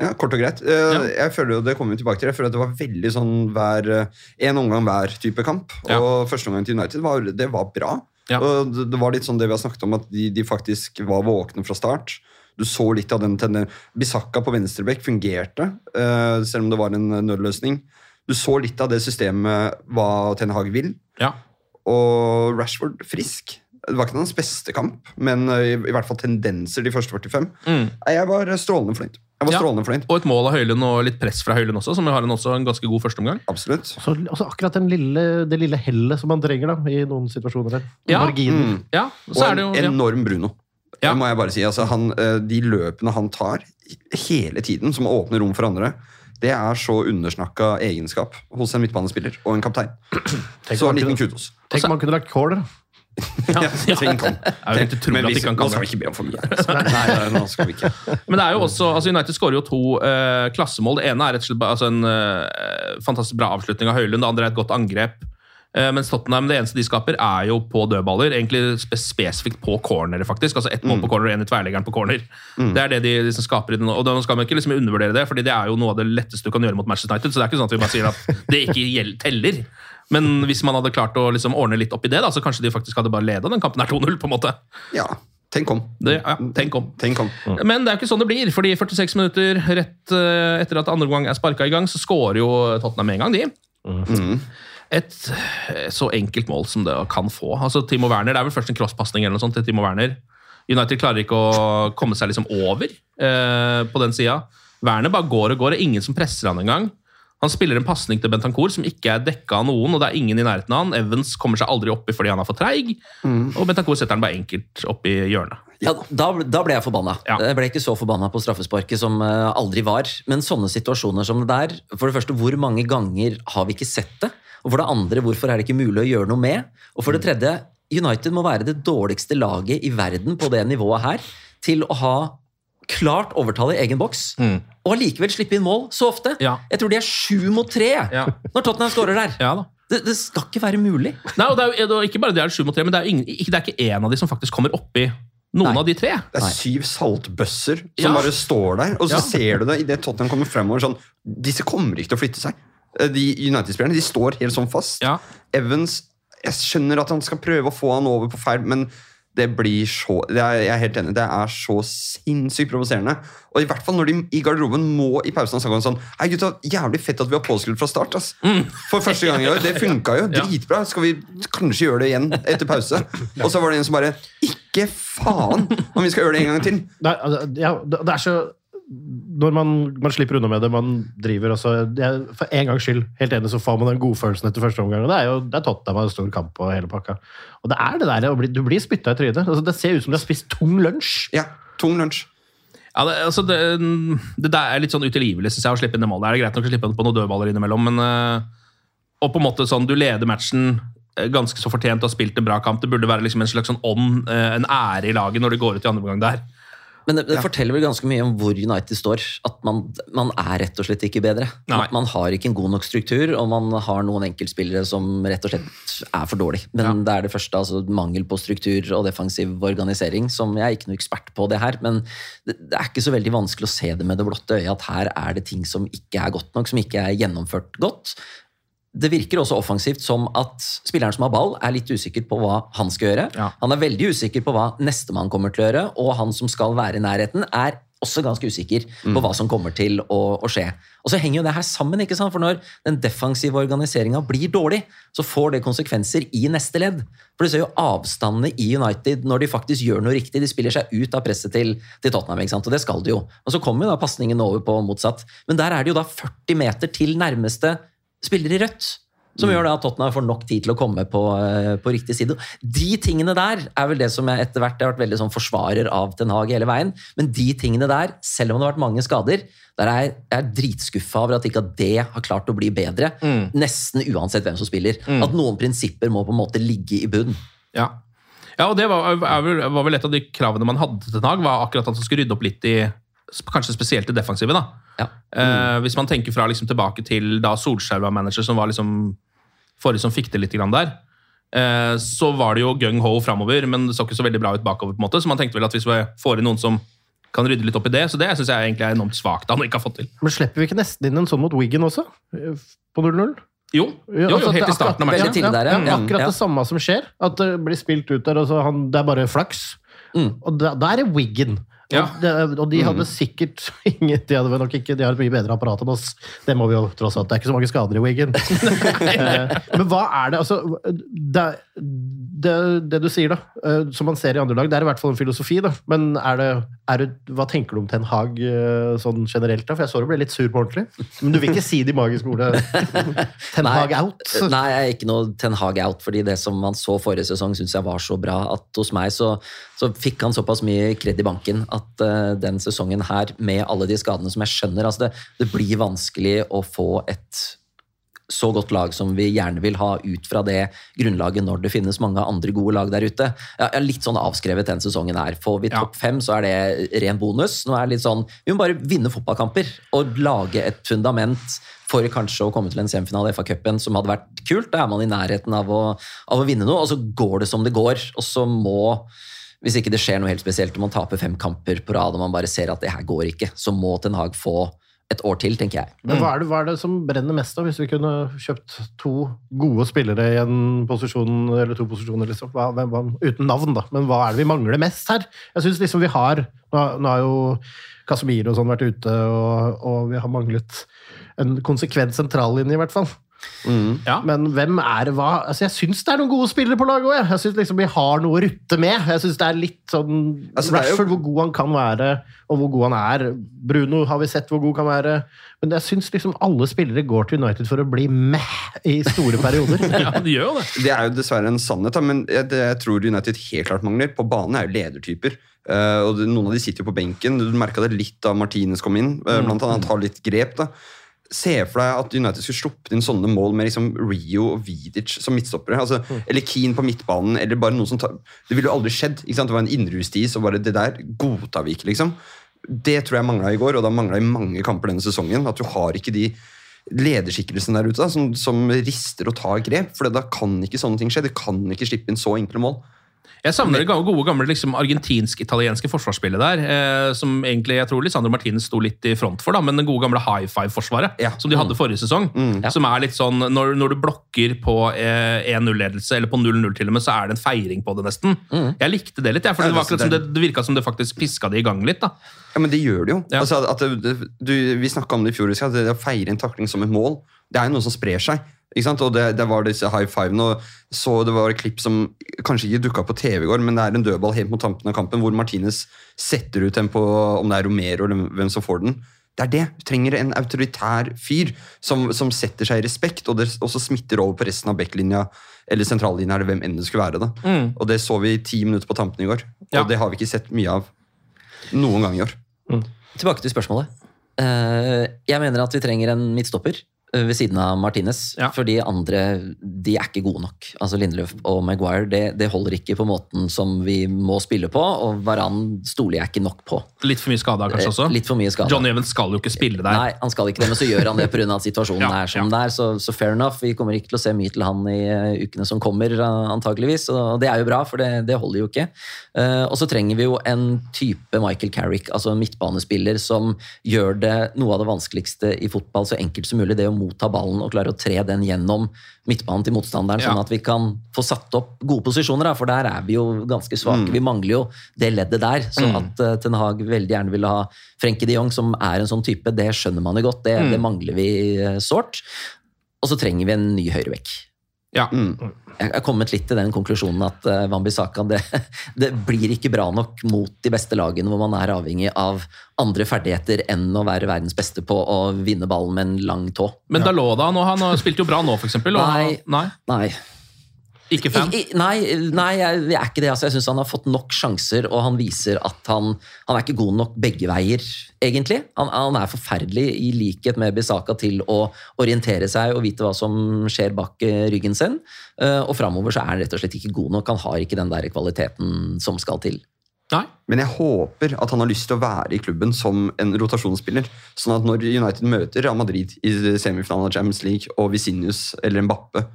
Ja, Kort og greit. Eh, Jeg føler jo, Det kommer vi tilbake til. Jeg føler at det var veldig sånn hver, eh, en omgang hver type kamp. Ja. Og første omgang til United var, det var bra. Ja. Og det, det var litt sånn det vi har snakket om, at de, de faktisk var våkne fra start. Du så litt av den tendensen. Bisakka på venstrebekk fungerte, eh, selv om det var en nødløsning. Du så litt av det systemet hva Ten Hag vil. Ja. Og Rashford frisk. Det var ikke hans beste kamp, men i, i hvert fall tendenser de første 45. Mm. Jeg var strålende fornøyd. Jeg var Ja. strålende fornøyd. Og et mål av Høylund og litt press fra Høylund også, som har en, også en ganske god førsteomgang. Absolutt. Så, også akkurat den lille, det lille hellet som man trenger da, i noen situasjoner Der. Ja. Marginen. Ja, Og så er en det jo ja. enorm Bruno. Ja. Det må jeg bare si. Altså, han, de løpene han tar hele tiden, som åpner rom for andre, det er så undersnakka egenskap hos en midtbanespiller og en kaptein. (clears throat) Tenk Så en liten kudos. Tenk om han kunne lagt corner. (laughs) Ja, Ja, tenk om. Er utrolig Men at vi, kan nå skal vi ikke be om for mye. (laughs) Nei, nei, nå skal vi ikke. Men det er jo også, altså United skårer jo to uh, klassemål. Det ene er rett og slett altså en uh, fantastisk bra avslutning av Høylund. Det andre er et godt angrep. Eh, mens Tottenham, det eneste de skaper, er jo på dødballer. Egentlig spesifikt på cornere, faktisk. Altså Ett mål på corner og én i tverrleggeren på corner. Det er det de liksom skaper i den. Og da skal man ikke liksom undervurdere det, fordi det er jo noe av det letteste du kan gjøre mot Manchester United. Så det er ikke sånn at vi bare sier at (laughs) det ikke teller. Men hvis man hadde klart å liksom ordne litt opp i det, da, så kanskje de faktisk hadde bare leda den kampen her 2-0. på en måte. Ja, tenk om. Det, ja, tenk om. Tenk om. Men det er jo ikke sånn det blir, fordi 46 minutter rett eh, etter at andre gang er sparka i gang, så skårer jo Tottenham med en gang, de. Et eh, så enkelt mål som det kan få. Altså Timo Werner, Det er vel først en crosspasning eller noe sånt til Timo Werner. United klarer ikke å komme seg liksom over eh, på den sida. Werner bare går og går, og ingen som presser han engang. Han spiller en pasning til Bentancour som ikke er dekka av noen, og det er ingen i nærheten av han. Evans kommer seg aldri oppi fordi han er for treig, og Bentancour setter han bare enkelt oppi hjørnet. Ja, da, da ble jeg forbanna. Ja. Jeg ble ikke så forbanna på straffesparket som eh, aldri var. Men sånne situasjoner som det der For det første, hvor mange ganger har vi ikke sett det? Og for det andre, hvorfor er det ikke mulig å gjøre noe med? Og for det tredje, United må være det dårligste laget i verden på det nivået her til å ha klart overtall i egen boks, og allikevel slippe inn mål så ofte. Ja. Jeg tror de er sju mot tre Ja. når Tottenham skårer der. Ja da. Det, det skal ikke være mulig. Nei, og det er, jo- ikke bare det er 7 mot 3, men det er, jo ingen, ikke, det er ikke en av de som faktisk kommer oppi noen Nei. av de tre. Det er syv saltbøsser som Ja. bare står der, og så Ja. ser du det idet Tottenham kommer fremover. sånn, Disse kommer ikke til å flytte seg. Eh, De United-spillerne de står helt sånn fast. Ja. Evans Jeg skjønner at han skal prøve å få han over på feil, men det blir så det er, Jeg er helt enig, det er så sinnssykt provoserende. Og i hvert fall når de i garderoben må i pausen snakke om sånn Hei, gutta, jævlig fett at vi har påskudd fra start. ass. For første gang i år. Det funka jo. Dritbra. Skal vi kanskje gjøre det igjen etter pause? Og så var det en som bare Ikke faen om vi skal gjøre det en gang til! Det er, ja, det det er så Når man, man slipper unna med det, man driver også jeg, For en gangs skyld, helt enig, så får man den godfølelsen etter første omgang. og Det er jo det er Tottenham har en stor kamp og hele pakka. Og det er det der, bli- du blir spytta i trynet. Altså, det ser ut som du har spist tung lunsj. Ja, tung lunsj. Ja, det, altså det, det der er litt sånn utilgivelig, synes jeg, å slippe inn det målet. Det er greit nok å slippe inn på noen dødballer innimellom, men øh, Og på en måte sånn, du leder matchen øh, ganske så fortjent og har spilt en bra kamp. Det burde være liksom en slags sånn ånd, øh, en ære i laget når du går ut i andre omgang der. Men det, det forteller vel ganske mye om hvor United står. At man, man er rett og slett ikke bedre. Nei. Man, man har ikke en god nok struktur, og man har noen enkeltspillere som rett og slett er for dårlig. Men det er det første, altså mangel på struktur og defensiv organisering, som jeg er ikke noe ekspert på det her, men det, det er ikke så veldig vanskelig å se det med det blotte øyet, at her er det ting som ikke er godt nok, som ikke er gjennomført godt. Det virker også offensivt som at spilleren som har ball, er litt usikker på hva han skal gjøre. Ja. Han er veldig usikker på hva nestemann kommer til å gjøre, og han som skal være i nærheten, er også ganske usikker på hva som kommer til å, å skje. Og så henger jo det her sammen, ikke sant? for når den defensive organiseringa blir dårlig, så får det konsekvenser i neste ledd. For du ser jo avstandene i United når de faktisk gjør noe riktig. De spiller seg ut av presset til, til Tottenham, ikke sant? og det skal de jo. Og så kommer jo da pasningen over på motsatt. Men der er det jo da 40 meter til nærmeste spiller i rødt. Som gjør da at Tottenham får nok tid til å komme på, eh, på riktig side. De tingene der er vel det som jeg etter hvert har vært veldig sånn forsvarer av Ten Hag hele veien. Men de tingene der, selv om det har vært mange skader, der er jeg er dritskuffa over at ikke det har klart å bli bedre. Nesten uansett hvem som spiller. At noen prinsipper må på en måte ligge i bunn. Ja. ja, og det var, er vel, var vel et av de kravene man hadde til Ten Hag, var akkurat at han skulle rydde opp litt i Kanskje spesielt det defensive. da. Ja. Eh, hvis man tenker fra liksom tilbake til da Solskjær var manager, som var liksom forrige som fikk det litt grann der, eh, så var det jo gung-ho framover, men det så ikke så veldig bra ut bakover. på en måte, Så man tenkte vel at hvis vi får inn noen som kan rydde litt opp i det, så det syns jeg egentlig er enormt svakt han ikke har fått til. Men slipper vi ikke nesten inn en sånn mot Wiggen også? Eh, På 0-0? Jo, jo, altså, jo helt er i starten av matchen. Ja. ja. Akkurat det samme som skjer. At det blir spilt ut der, og så han, det er bare flaks. Mm. Og da, da er det Wiggen. Ja. Og, de hadde sikkert (laughs) ingen De hadde nok ikke, de har et mye bedre apparat enn oss. Det må vi jo tross alt. Det er ikke så mange skader i Wiggen. (laughs) Eh, Men hva er det altså det, det, det du sier, da, eh, som man ser i andre lag, det er i hvert fall en filosofi. da. Men er det, er det, hva tenker du om Ten Hag eh, sånn generelt? da? For jeg så du ble litt sur på ordentlig. Men du vil ikke si de magiske ordene (laughs) Ten Nei. Hag out? Nei, jeg er ikke noe Ten Hag out, fordi det som man så forrige sesong, syns jeg var så bra at hos meg så, så fikk han såpass mye kred i banken at eh, den sesongen her, med alle de skadene som jeg skjønner altså det, det blir vanskelig å få et så godt lag som vi gjerne vil ha ut fra det grunnlaget når det finnes mange andre gode lag der ute. Jeg er litt sånn avskrevet den sesongen her. Får vi topp fem, så er det ren bonus. Nå er det litt sånn, Vi må bare vinne fotballkamper og lage et fundament for kanskje å komme til en semifinale i FA-cupen som hadde vært kult. Da er man i nærheten av å, av å vinne noe, og så går det som det går. Og så må hvis ikke det skjer noe helt spesielt og man taper fem kamper på rad og man bare ser at det her går ikke, så må Ten Hag få et år til, tenker jeg. Men hva er, det, hva er det som brenner mest, da, hvis vi kunne kjøpt to gode spillere i en posisjon, eller to posisjoner, liksom? Hva, hvem, hva, uten navn, da. Men hva er det vi mangler mest her? Jeg synes liksom vi har Nå, nå har jo Casemiro og sånn vært ute, og, og vi har manglet en konsekvent sentrallinje, i hvert fall. Ja. Men hvem er hva altså Jeg syns det er noen gode spillere på laget òg. Jeg, jeg syns liksom vi har noe å rutte med. Jeg synes det er litt sånn Altså, det er jo- hvor god han kan være, og hvor god han er. Bruno har vi sett hvor god han kan være. Men jeg syns liksom alle spillere går til United for å bli meh i store perioder. (laughs) Ja, de gjør jo det. Det er jo dessverre en sannhet, men jeg, det jeg tror United helt klart mangler på banen, er jo ledertyper. Uh, og det, Noen av de sitter jo på benken. Du merka det litt da Martinez kom inn. uh, blant annet Han tar litt grep. da. Se for deg at United skulle sluppet inn sånne mål med liksom Rio og Vidic som midtstoppere. Altså, Eller Keane på midtbanen. eller bare noen som tar... Det ville jo aldri skjedd. ikke sant? Det var en innrustis, og bare det der godtar vi ikke, liksom. Det tror jeg mangla i går, og det har mangla i mange kamper denne sesongen. At du har ikke de lederskikkelsene der ute da, som, som rister og tar grep. For da kan ikke sånne ting skje. Det kan ikke slippe inn så enkle mål. Jeg savner det gode, gamle liksom, argentinsk-italienske forsvarsspillet der. Eh, som egentlig, jeg tror Lisandro Martinez sto litt i front for, da, men det gode gamle high five-forsvaret Ja. som de hadde forrige sesong. Som er litt sånn, når, når du blokker på eh, 1-0-ledelse, eller på 0-0 til og med, så er det en feiring på det nesten. Jeg likte det litt, jeg, for det, var det- som det, det virka som det faktisk piska det i gang litt. da. Ja, men det gjør det jo. Ja. Altså, at det, du, vi snakka om det i fjor, at det å feire en takling som et mål, det er jo noe som sprer seg. Ikke sant? Og det, det var disse high fivene, og så det var et klipp som kanskje ikke dukka på TV i går, men det er en dødball helt mot tampen av kampen, hvor Martinez setter ut en på om det er Romero eller hvem som får den. Det er det. Du trenger en autoritær fyr som, som setter seg i respekt, og det også smitter over på resten av backlinja eller sentrallinja, eller hvem enn det skulle være. da. Og det så vi i ti minutter på tampen i går, og Ja. det har vi ikke sett mye av noen gang i år. Tilbake til spørsmålet. Uh, Jeg mener at vi trenger en midtstopper ved siden av Martinez. Ja. For de andre de er ikke gode nok. Altså Lindløf og Maguire det, det holder ikke på måten som vi må spille på. Og Varan stoler jeg ikke nok på. Litt for mye skada kanskje også. Eh, Litt for mye skade. Johnny Evans skal jo ikke spille der. Nei, han skal ikke det, men så gjør han det pga. at situasjonen (laughs) Ja, er som ja. det er. Så, så fair enough. Vi kommer ikke til å se mye til han i eh, ukene som kommer, eh, antageligvis. Og det er jo bra, for det, det holder jo ikke. Eh, og så trenger vi jo en type Michael Carrick, altså en midtbanespiller, som gjør det noe av det vanskeligste i fotball så enkelt som mulig. Det å motta ballen og klare å tre den gjennom midtbanen til motstanderen, Ja. sånn at vi kan få satt opp gode posisjoner. Da, for der er vi jo ganske svake. Vi mangler jo det leddet der. Så at uh, Ten Hag veldig gjerne ville ha Frenkie de Jong, som er en sånn type, det skjønner man jo godt. Det, det mangler vi uh, sårt. Og så trenger vi en ny høyrevekk. Ja. Jeg er kommet litt til den konklusjonen at uh, Wambisaka det, (laughs) det blir ikke bra nok mot de beste lagene, hvor man er avhengig av andre ferdigheter enn å være verdens beste på å vinne ballen med en lang tå. Men Daloda, nå, han spilte jo bra nå, for eksempel. Nei. nei. Nei, Ikke fan? I, i, nei, nei jeg, jeg er ikke det. Altså, jeg syns han har fått nok sjanser, og han viser at han, han er ikke god nok begge veier, egentlig. Han, han er forferdelig, i likhet med Bisaka, til å orientere seg og vite hva som skjer bak eh, ryggen sin. Eh, og framover så er han rett og slett ikke god nok. Han har ikke den der kvaliteten som skal til. Nei. Men jeg håper at han har lyst til å være i klubben som en rotasjonsspiller. Sånn at når United møter Real Madrid i semifinalen av Champions League, og Vicinius eller Mbappe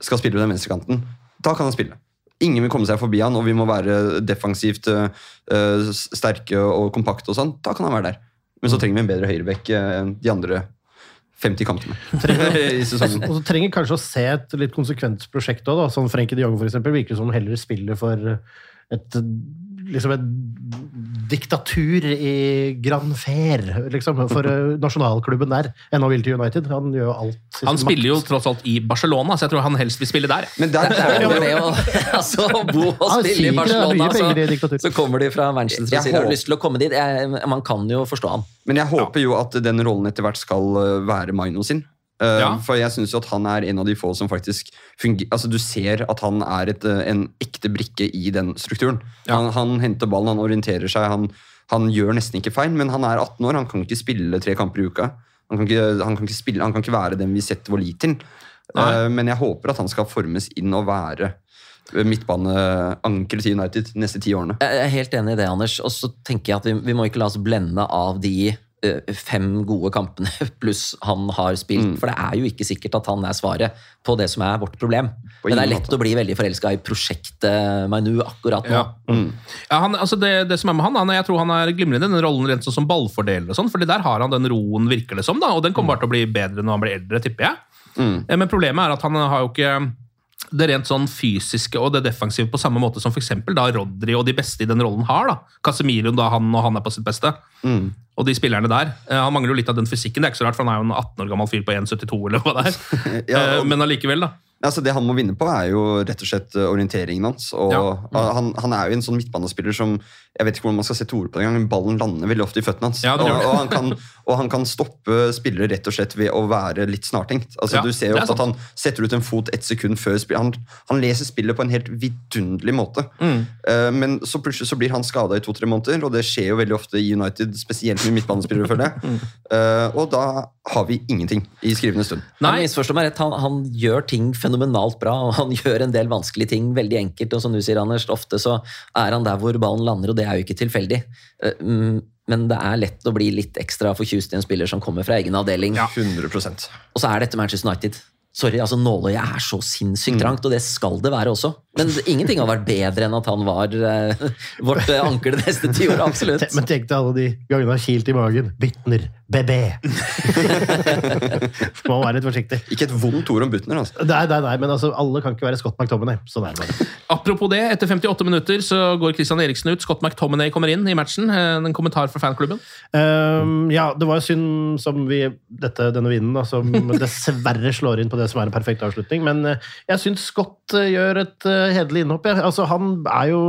skal spille på den venstrekanten, da kan han spille. Ingen vil komme seg forbi han, og vi må være defensivt øh, sterke og kompakte. og sånn. Da kan han være der. Men så trenger vi en bedre høyreback øh, enn de andre 50 kampene (laughs) (laughs) i sesongen. Og så trenger kanskje å se et litt konsekvent prosjekt òg, sånn Frenkie de Jong eksempel, virker som heller spiller for et liksom et diktatur i Grand Fair, liksom, for eh, nasjonalklubben der, enn han vil til United. Han gjør jo alt. Han spiller spiller jo tross alt i Barcelona, så jeg tror han helst vil spille der. Men der, (laughs) Det er jo det å altså, bo og spille i det, det Barcelona, så, så kommer de fra Manchester og Jeg sier har du lyst til å komme dit. Jeg, man kan jo forstå han. Men jeg håper jo at den rollen etter hvert skal øh, være Maino sin. Uh, Ja. For jeg syns at han er en av de få som faktisk fungerer Altså Du ser at han er et, uh, en ekte brikke i den strukturen. Ja. Han, han henter ballen, han orienterer seg, han, han gjør nesten ikke feil, men han er 18 år, han kan ikke spille tre kamper i uka. Han kan ikke, han kan ikke, spille, han kan ikke være den vi setter vår lit til. Uh, men jeg håper at han skal formes inn og være midtbaneankeret til United de neste ti årene. Jeg er helt enig i det, Anders. Og så tenker jeg at vi, vi må ikke la oss blende av de eh, fem gode kampene (laughs) pluss han har spilt. For det er jo ikke sikkert at han er svaret på det som er vårt problem. Men det er lett måte. å bli veldig forelska i prosjektet Mainu akkurat nå. Ja. Ja, han, altså det, det som er med han, han, jeg tror han er glimrende i den rollen rent sånn som ballfordeler. og sånn, fordi der har han den roen, virker det som. da, Og den kommer bare til å bli bedre når han blir eldre, tipper jeg. Mm. Men problemet er at han har jo ikke det rent sånn fysiske og det defensive på samme måte som for da Rodri og de beste i den rollen har. da. Casemiro da han og han er på sitt beste. Og de spillerne der. Eh, Han mangler jo litt av den fysikken. Det er ikke så rart, for han er jo en 18 år gammel fyr på 1,72 eller hva det er. (laughs) Ja, Eh, og- Men allikevel, da. Altså Det han må vinne på, er jo rett og slett eh, orienteringen hans. Og Ja. mm. han, han er jo en sånn midtbanespiller som Jeg vet ikke hvordan man skal sette ord på det engang, men ballen lander veldig ofte i føttene hans. Ja, og, og, han kan, og han kan stoppe spillere rett og slett ved å være litt snartenkt. Altså Ja, Du ser jo ofte at han setter ut en fot ett sekund før spillet. Han, han leser spillet på en helt vidunderlig måte. Mm. Uh, men så plutselig så blir han skada i to-tre måneder, og det skjer jo veldig ofte i United, spesielt med midtbanespillere, føler jeg. Mm. Uh, og da har vi ingenting i skrivende stund. Nei, misforstår meg rett, han, han gjør ting fenomenalt bra, og han (laughs) gjør en del vanskelige ting veldig enkelt. Og som du sier, Anders, ofte så er han der hvor ballen lander, og det er jo ikke tilfeldig. Eh, mm, Men det er lett å bli litt ekstra forkjust i en spiller som kommer fra egen avdeling. Ja, 100% Og så er dette Manchester United. Sorry, altså Nåløyet er så sinnssykt trangt, og det skal det være også. Men ingenting har vært bedre enn at han var eh, vårt eh, anker det neste ti året. (laughs) Absolutt. Men tenk deg alle de gangene han har kilt i magen. Bytner. BB. (laughs) Må være litt forsiktig. Ikke et vondt ord om Butner. altså. Nei, nei, nei, men altså, alle kan ikke være Scott McTominay. Sånn er det bare. Apropos det, etter 58 minutter så går Christian Eriksen ut. Scott McTominay kommer inn i matchen. Eh, En kommentar fra fanklubben. Um, ja, det var jo synd som vi, dette, denne vinden da, som (laughs) dessverre slår inn på det som er en perfekt avslutning. Men eh, jeg syns Scott eh, gjør et uh, hederlig innhopp. Ja. Altså, han, er jo,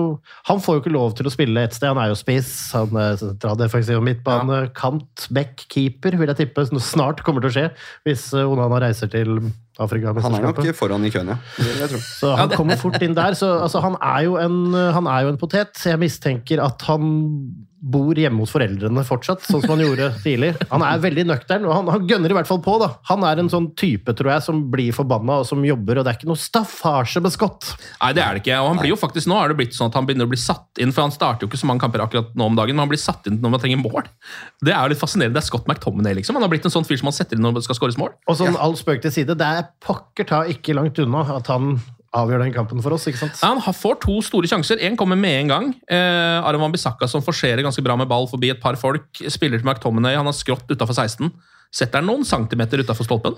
han får jo ikke lov til å spille et sted. Han er jo spiss, han er sentral defensiv midtbane, kant, back, keeper, vil jeg tippe. som Snart kommer til å skje hvis eh, Onana reiser til Afrika. Han er nok foran i køen, ja. Så han kommer fort inn der. Så, altså, han, er jo en, han er jo en potet. Jeg mistenker at han bor hjemme hos foreldrene fortsatt, sånn som han gjorde tidlig. Han er veldig nøktern, og han, han gønner i hvert fall på. da. Han er en sånn type tror jeg, som blir forbanna og som jobber, og det er ikke noe staffasje med Scott. Nei, det er det ikke. Og han blir jo faktisk, Nå er det blitt sånn at han begynner å bli satt inn, for han starter jo ikke så mange kamper akkurat nå om dagen, men han blir satt inn når man trenger mål. Det er jo litt fascinerende. Det er Scott McTominay, liksom. Han har blitt en sånn fyr som man setter inn når det skal skåres mål. Og sånn all spøk til side, det er pokker ta ikke langt unna at han avgjør den kampen for oss, ikke sant? Ja, Han får to store sjanser. Én kommer med en gang. Eh, Aron Bissaka som forserer ganske bra med ball forbi et par folk. Spiller til McTominay. Han har skrått utafor 16. Setter han noen centimeter utafor stolpen.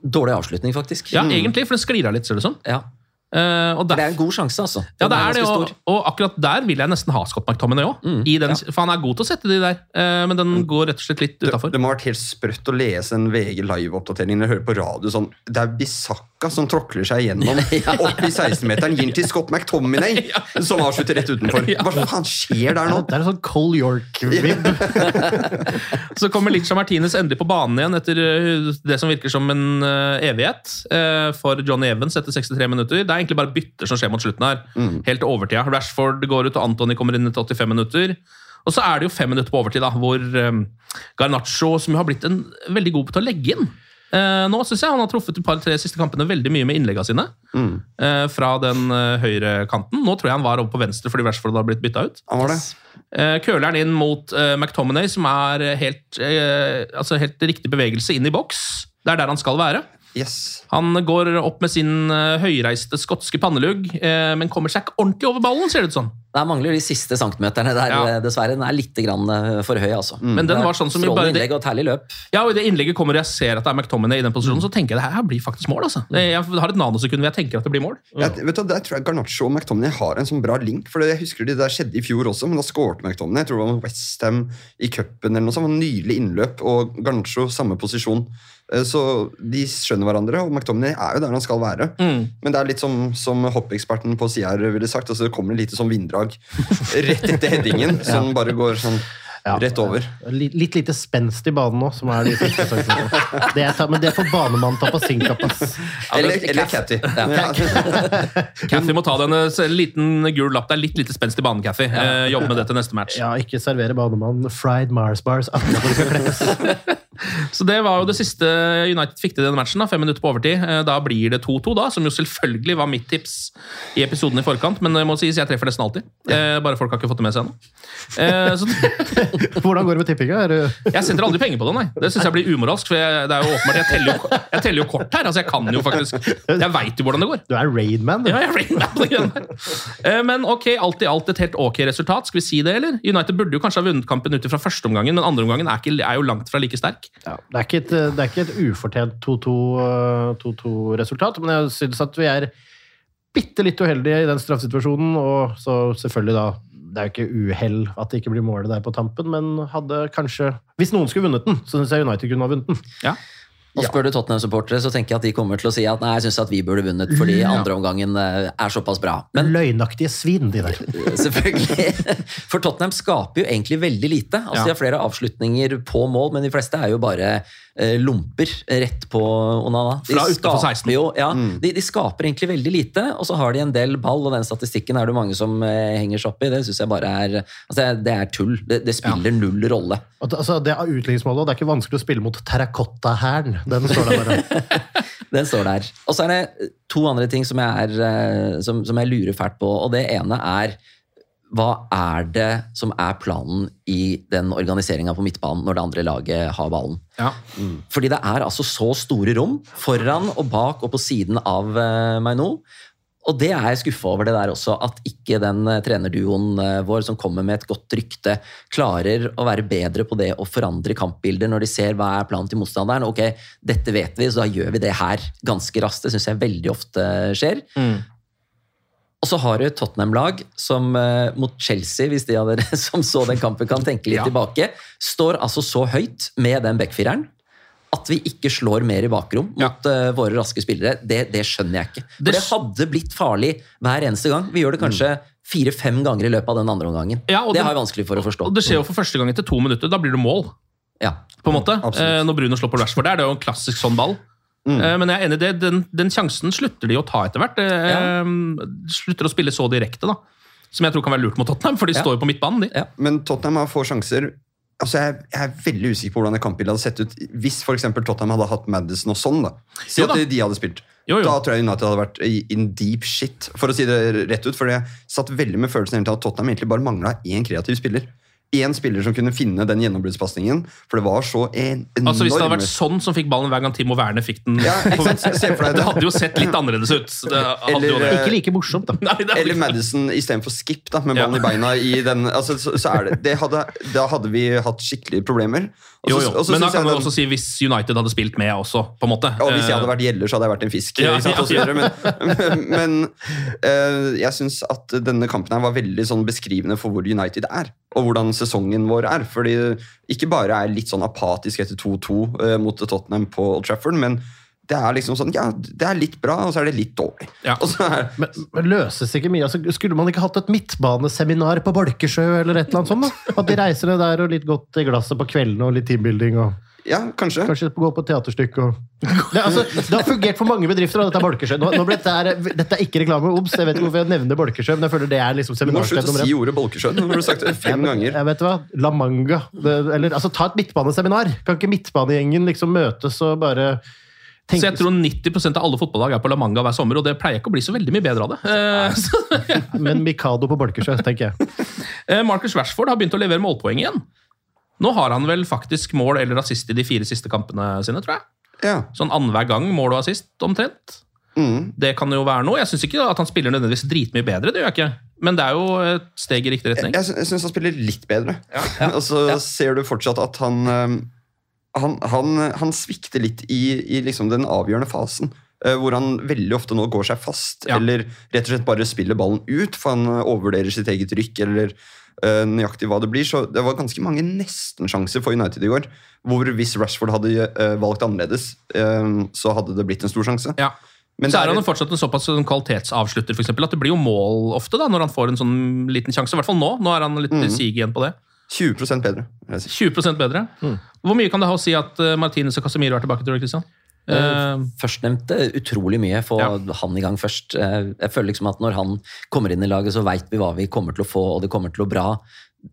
Dårlig avslutning, faktisk. Ja, egentlig, for den sklir av litt, ser det ut som. Ja. Eh, og der, Det er en god sjanse, altså. ja, det er det, og, og akkurat der vil jeg nesten ha Scott McTominay òg. For han er god til å sette de der, eh, men den går rett og slett litt Det, utafor. det må ha vært helt sprøtt å lese en VG live-oppdatering eller høre på radio sånn Det er Bisakka som tråkler seg gjennom (laughs) opp i 16-meteren, gir den til Scott McTominay, (laughs) som avslutter rett utenfor. Hva faen skjer der nå? Det er en sånn Cole York-vib. (laughs) Så kommer Licha Martinez endelig på banen igjen etter eh, det som virker som en eh, evighet eh, for Johnny Evans etter 63 minutter. Det er egentlig bare bytter som skjer mot slutten her. Helt til overtida. Rashford går ut, og Antony kommer inn etter 85 minutter. Og så er det jo fem minutter på overtid, da, hvor um, Garnaccio, som jo har blitt en veldig god til å legge inn Nå syns jeg han har truffet de par-tre siste kampene veldig mye med innleggene sine. Mm. fra den uh, høyre kanten. Nå tror jeg han var over på venstre fordi Rashford har blitt bytta ut. Han var det. Eh, køler han inn mot eh, McTominay, som er helt, eh, altså helt riktig bevegelse inn i boks. Det er der han skal være. Yes. Han går opp med sin eh, høyreiste skotske pannelugg, eh, men kommer seg ikke ordentlig over ballen, ser det ut sånn. Det mangler de siste centimeterne der, Ja. eh, dessverre. Den er litt grann for høy, altså. Men den var sånn som Strålende innlegg og et herlig løp. Ja, og I det innlegget kommer jeg ser at det er McTominay i den posisjonen, så tenker jeg det her blir faktisk mål. altså. Jeg har et nanosekund hvor jeg tenker at det blir mål. Jeg, vet du, Der tror jeg Garnaccio og McTominay har en sånn bra link. For Jeg husker det der skjedde i fjor også, men da skårte McTominay. Jeg tror det var Westham i cupen eller noe sånt. Nydelig innløp, og Garnaccio samme posisjon. Eh, Så de skjønner hverandre, og McTominay er jo der han skal være. Men det er litt som, som hoppeksperten på sida her ville sagt. altså Det kommer et lite sånn vinddrag (laughs) rett etter headingen, som bare går sånn rett over. Litt, litt lite spenst i banen nå, som er de første sakene. Det er, ta- men det får banemannen ta på sin kapp, ass. Eller, eller Catty. Cathy (laughs) må ta den eh, liten gul lapp. Det er litt lite spenst i banen, Cathy. Eh, jobbe med det til neste match. Ja, ikke servere banemannen fried Mars bars akkurat når det skal kleppes. (laughs) Så det var jo det siste United fikk til i denne matchen. da, Fem minutter på overtid. Eh, Da blir det 2-2, da, som jo selvfølgelig var mitt tips i episoden i forkant. Men det må sies, jeg treffer nesten alltid. Eh, Bare folk har ikke fått det med seg ennå. Eh, (laughs) Hvordan går det med tippinga? Jeg setter aldri penger på det, nei. Det syns jeg blir umoralsk. for jeg, det er jo åpenbart, jeg teller jo, jeg teller jo kort her. altså Jeg kan jo faktisk Jeg veit jo hvordan det går. Du er Raidman, du. Ja, jeg er Raidman Men ok, alt i alt et helt ok resultat. Skal vi si det, eller? United burde jo kanskje ha vunnet kampen ut fra førsteomgangen, men andreomgangen er, ikke- er jo langt fra like sterk. Ja, det, er ikke et, det er ikke et ufortjent 2-2-resultat, men jeg synes at vi er bitte litt uheldige i den straffesituasjonen. Og så selvfølgelig da Det er jo ikke uhell at det ikke blir målet der på tampen, men hadde kanskje Hvis noen skulle vunnet den, så syns jeg United kunne ha vunnet den. Ja. Og spør du Tottenham-supportere, så tenker jeg at de kommer til å si at nei, jeg syns at vi burde vunnet fordi andreomgangen eh, er såpass bra. Men Løgnaktige svin, de der. (laughs) selvfølgelig. For Tottenham skaper jo egentlig veldig lite. Altså. De har flere avslutninger på mål, men de fleste er jo bare lomper rett på Onana. De Fra utenfor 16. Jo, ja, de, de skaper egentlig veldig lite, og så har de en del ball, og den statistikken er det mange som eh, henger seg opp i. Det syns jeg bare er altså, det er- tull. Det, det spiller null rolle. At, altså, det er utligningsmålet, og det er ikke vanskelig å spille mot terrakottahæren. Den står der bare. (laughs) Den står der. Og så er det to andre ting som jeg, er, eh, som, som jeg lurer fælt på. Og det ene er hva er det som er planen i den organiseringa på midtbanen når det andre laget har ballen? Ja. Fordi det er altså så store rom foran og bak og på siden av uh, nå, Og det er jeg skuffa over det der også, at ikke den eh, trenerduoen eh, vår som kommer med et godt rykte, klarer å være bedre på det å forandre kampbilder når de ser hva er planen til motstanderen. Ok, dette vet vi, så da gjør vi det her ganske raskt. Det syns jeg veldig ofte skjer. Og så har du et Tottenham-lag som eh, mot Chelsea, hvis de av dere (laughs) som så den kampen kan tenke litt Ja. tilbake, står altså så høyt med den backfireren at vi ikke slår mer i bakrom mot uh, våre raske spillere. Det, det skjønner jeg ikke. For Det det hadde blitt farlig hver eneste gang. Vi gjør det kanskje fire-fem ganger i løpet av den andre omgangen. Ja, og det det- har jeg vanskelig for å forstå. Og det skjer jo for første gang etter to minutter. Da blir det mål. Ja. på en måte. Absolutt. Eh, når Bruno slår på Rashford der. Det er jo en klassisk sånn ball. Eh, men jeg er enig i det. Den, den sjansen slutter de å ta etter hvert. Ja. Slutter å spille så direkte, da. Som jeg tror kan være lurt mot Tottenham, for de Ja. står jo på midtbanen. de. Ja. Men Tottenham har få sjanser. Altså jeg, jeg er veldig usikker på hvordan det kampbildet hadde sett ut hvis for Tottenham hadde hatt Madison og sånn. da. Si at de hadde spilt. Jo, jo. Da tror jeg United hadde vært in deep shit, for å si det rett ut. For jeg satt veldig med følelsen av at Tottenham egentlig bare mangla én kreativ spiller. Én spiller som kunne finne den gjennombruddspasningen. For det var så en enorm Altså Hvis det hadde vært sånn som fikk ballen hver gang Timo Werner fikk den Ja. Se for deg (laughs) det. Det hadde jo sett litt annerledes ut. Det hadde Eller, jo det. eh, Ikke like morsomt, da. (laughs) Nei, er Eller Madison istedenfor Skip, da, med Ja. ballen i beina. i den, altså, så, så er det, det hadde, Da hadde vi hatt skikkelige problemer. Og Jo, jo. Også, Men da kan man den- også si hvis United hadde spilt med også, på en måte. Og hvis jeg Eh, hadde vært gjeller, så hadde jeg vært en fisk. (laughs) Ja, sant, ja, og. Men, (laughs) men eh, jeg syns at denne kampen her var veldig sånn beskrivende for hvor United er. Og hvordan sesongen vår er. Fordi ikke bare er litt sånn apatisk etter 2-2 eh, mot Tottenham på Old Trafford, men det er liksom sånn, ja, det er litt bra, og så er det litt dårlig. Ja. Og så er, Men, men løses ikke mye? Altså, skulle man ikke hatt et midtbaneseminar på Bolkesjø eller et eller annet sånt? da? At de reiser ned der og litt godt i glasset på kveldene og litt teambuilding og ja, kanskje. kanskje gå på teaterstykke og det, altså, det har fungert for mange bedrifter, og dette er Bolkesjø. Nå, nå ble dette, er, dette er ikke reklame. Obs! Jeg vet ikke hvorfor jeg nevner Bolkesjø, men jeg føler det er liksom Du må slutte å si ordet Bolkesjø. Nå har du sagt det fem ganger. Jeg vet hva, La Manga. Det, eller, altså, ta et midtbaneseminar. Kan ikke midtbanegjengen liksom møtes og bare tenke Så jeg tror 90% av alle fotballag er på La Manga hver sommer, og det pleier ikke å bli så veldig mye bedre av det. Eh, (laughs) Men Mikado på Bolkesjø, tenker jeg. (laughs) Eh, Marcus Rashford har begynt å levere målpoeng igjen. Nå har han vel faktisk mål eller assist i de fire siste kampene sine, tror jeg. Ja. Sånn annenhver gang mål og assist, omtrent. Mm. Det kan jo være noe. Jeg syns ikke at han spiller nødvendigvis dritmye bedre, det gjør jeg ikke. Men det er jo et steg i riktig retning. Jeg, jeg syns han spiller litt bedre. (laughs) Og så ser du fortsatt at han øhm, han, han, han svikter litt i, i liksom den avgjørende fasen. øh, hvor han veldig ofte nå går seg fast, Ja. eller rett og slett bare spiller ballen ut, for han øh, overvurderer sitt eget rykk, eller uh, nøyaktig hva det blir. Så det var ganske mange nesten-sjanser for United i går, hvor hvis Rashford hadde uh, valgt annerledes, uh, så hadde det blitt en stor sjanse. Ja. Men så er han jo fortsatt en såpass kvalitetsavslutter, for eksempel, at det blir jo mål ofte da, når han får en sånn liten sjanse. I hvert fall nå. Nå er han litt Mm. sig igjen på det. 20 bedre. vil jeg si. 20 bedre. Mm. Hvor mye kan det ha å si at eh, Martinez og Casemiro er tilbake? tror du, Christian? Eh, Førstnevnte utrolig mye. Få Ja. han i gang først. Eh, Jeg føler liksom at når han kommer inn i laget, så veit vi hva vi kommer til å få, og det kommer til å bra,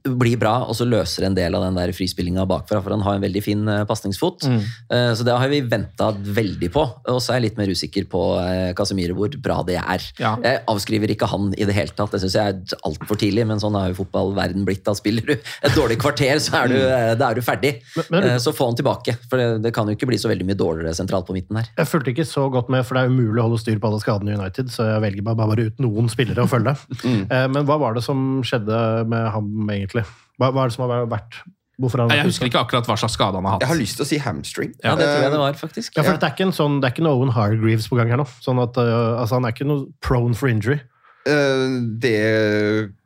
bli bra. Og så løser en del av den der frispillinga bakfra, for han har en veldig fin uh, pasningsfot. Mm. Eh, så det har vi venta veldig på. Og så er jeg litt mer usikker på uh, Casemiro, hvor bra det er. Ja. Jeg avskriver ikke han i det hele tatt, det syns jeg er altfor tidlig, men sånn er jo fotballverden blitt. Da spiller du et dårlig kvarter, så er du, eh, da er du ferdig. men- men, så få han tilbake, for det, det kan jo ikke bli så veldig mye dårligere sentralt på midten her. Jeg fulgte ikke så godt med, for det er umulig å holde styr på alle skadene i United, så jeg velger bare, bare ut noen spillere å følge. (laughs) Mm. Men hva var det som skjedde med ham, egentlig? Hva, hva er det som har vært Hvorfor han jeg husker ikke akkurat hva slags skade han har hatt. Jeg har lyst til å si hamstring. Ja, det tror jeg det Eh, var, faktisk. Ja, for det er ikke en sånn, det er ikke noe Owen Hargreaves på gang her nå. Sånn at, uh, altså, han er ikke noe prone for injury. Uh, det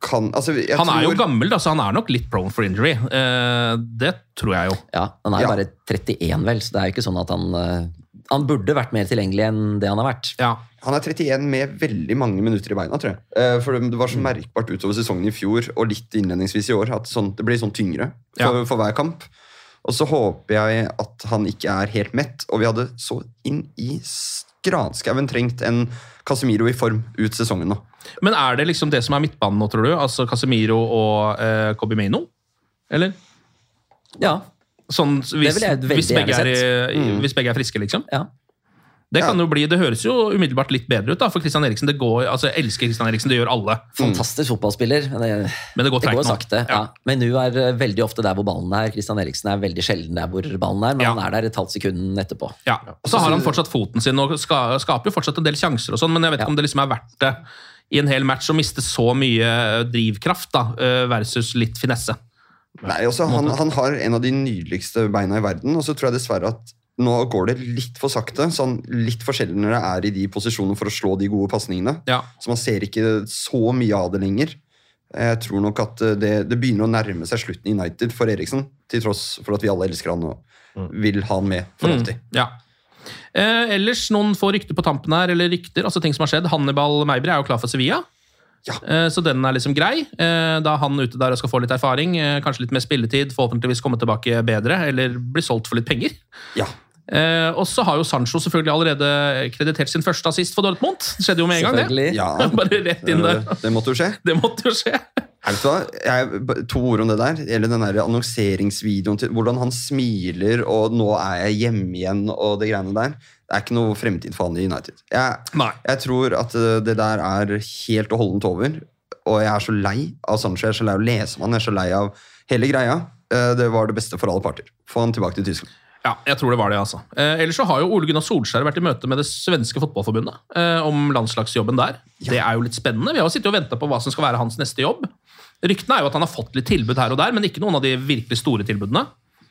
kan Altså, jeg Han er jo gammel, da, så han er nok litt prone for injury. Uh, det tror jeg jo. Ja, Han er jo Ja. bare 31, vel, så det er jo ikke sånn at han Han burde vært mer tilgjengelig enn det han har vært. Ja. Han er 31 med veldig mange minutter i beina, tror jeg. Eh, For det var så merkbart utover sesongen i fjor og litt innledningsvis i år at sånn, det blir sånn tyngre for, Ja. for hver kamp. Og så håper jeg at han ikke er helt mett, og vi hadde så inn i granskauen trengt en Casemiro i form ut sesongen nå. Men er det liksom det som er midtbanen nå, tror du? Altså Casemiro og eh, Kobe Eller? Ja. Sånn, hvis, hvis, begge er, mm. hvis begge er friske, liksom? ja. Det, kan jo bli, det høres jo umiddelbart litt bedre ut da, for Christian Eriksen. Det går, altså, jeg elsker Christian Eriksen, det gjør alle. Fantastisk fotballspiller. Men det, Men det går det går sakte. Ja. Men nå er eh, veldig ofte der hvor ballen er. Christian Eriksen er veldig sjelden der hvor ballen er, men Ja. han er der et halvt sekund etterpå. Ja, og så har han fortsatt foten sin og ska, skaper jo fortsatt en del sjanser, og sånn, men jeg vet ikke om det liksom er verdt det i en hel match å miste så mye drivkraft da, eh, versus litt finesse. Nei, også, han, han har en av de nydeligste beina i verden, og så tror jeg dessverre at nå går det litt for sakte. Sånn litt for sjelden når det er i de posisjonene for å slå de gode pasningene. Så man ser ikke så mye av det lenger. Jeg tror nok at eh, det, det begynner å nærme seg slutten i United for Eriksen, til tross for at vi alle elsker han og vil ha han med for alltid. Mm, ja. Eh, ellers noen få rykter på tampen her, eller rykter, altså ting som har skjedd. Hannibal Meibri er jo klar for Sevilla. Eh, så den er liksom grei. Eh, da er han ute der og skal få litt erfaring, eh, kanskje litt mer spilletid, forhåpentligvis komme tilbake bedre, eller bli solgt for litt penger. Ja. Eh, og så har jo Sancho selvfølgelig allerede kreditert sin første assist for Dortmund. Det skjedde jo med en gang, det. Ja. (laughs) Bare rett inn der. Det måtte jo skje. Det måtte jo skje. Jeg, to ord om det der. Eller den der annonseringsvideoen til hvordan han smiler og 'nå er jeg hjemme igjen' og det greiene der. Det er ikke noe fremtid for han i United. Jeg, jeg tror at eh, det der er helt og holdent over. Og jeg er så lei av Sancho. Jeg er så lei av å lese om han. Jeg er så lei av hele greia. Eh, Det var det beste for alle parter. Få han tilbake til Tyskland. Ja, jeg tror det var det, altså. Eh, ellers så har jo Ole Gunnar Solskjær vært i møte med det svenske fotballforbundet eh, om landslagsjobben der. Det er jo litt spennende. Vi har jo sittet og venta på hva som skal være hans neste jobb. Ryktene er jo at han har fått litt tilbud her og der, men ikke noen av de virkelig store tilbudene.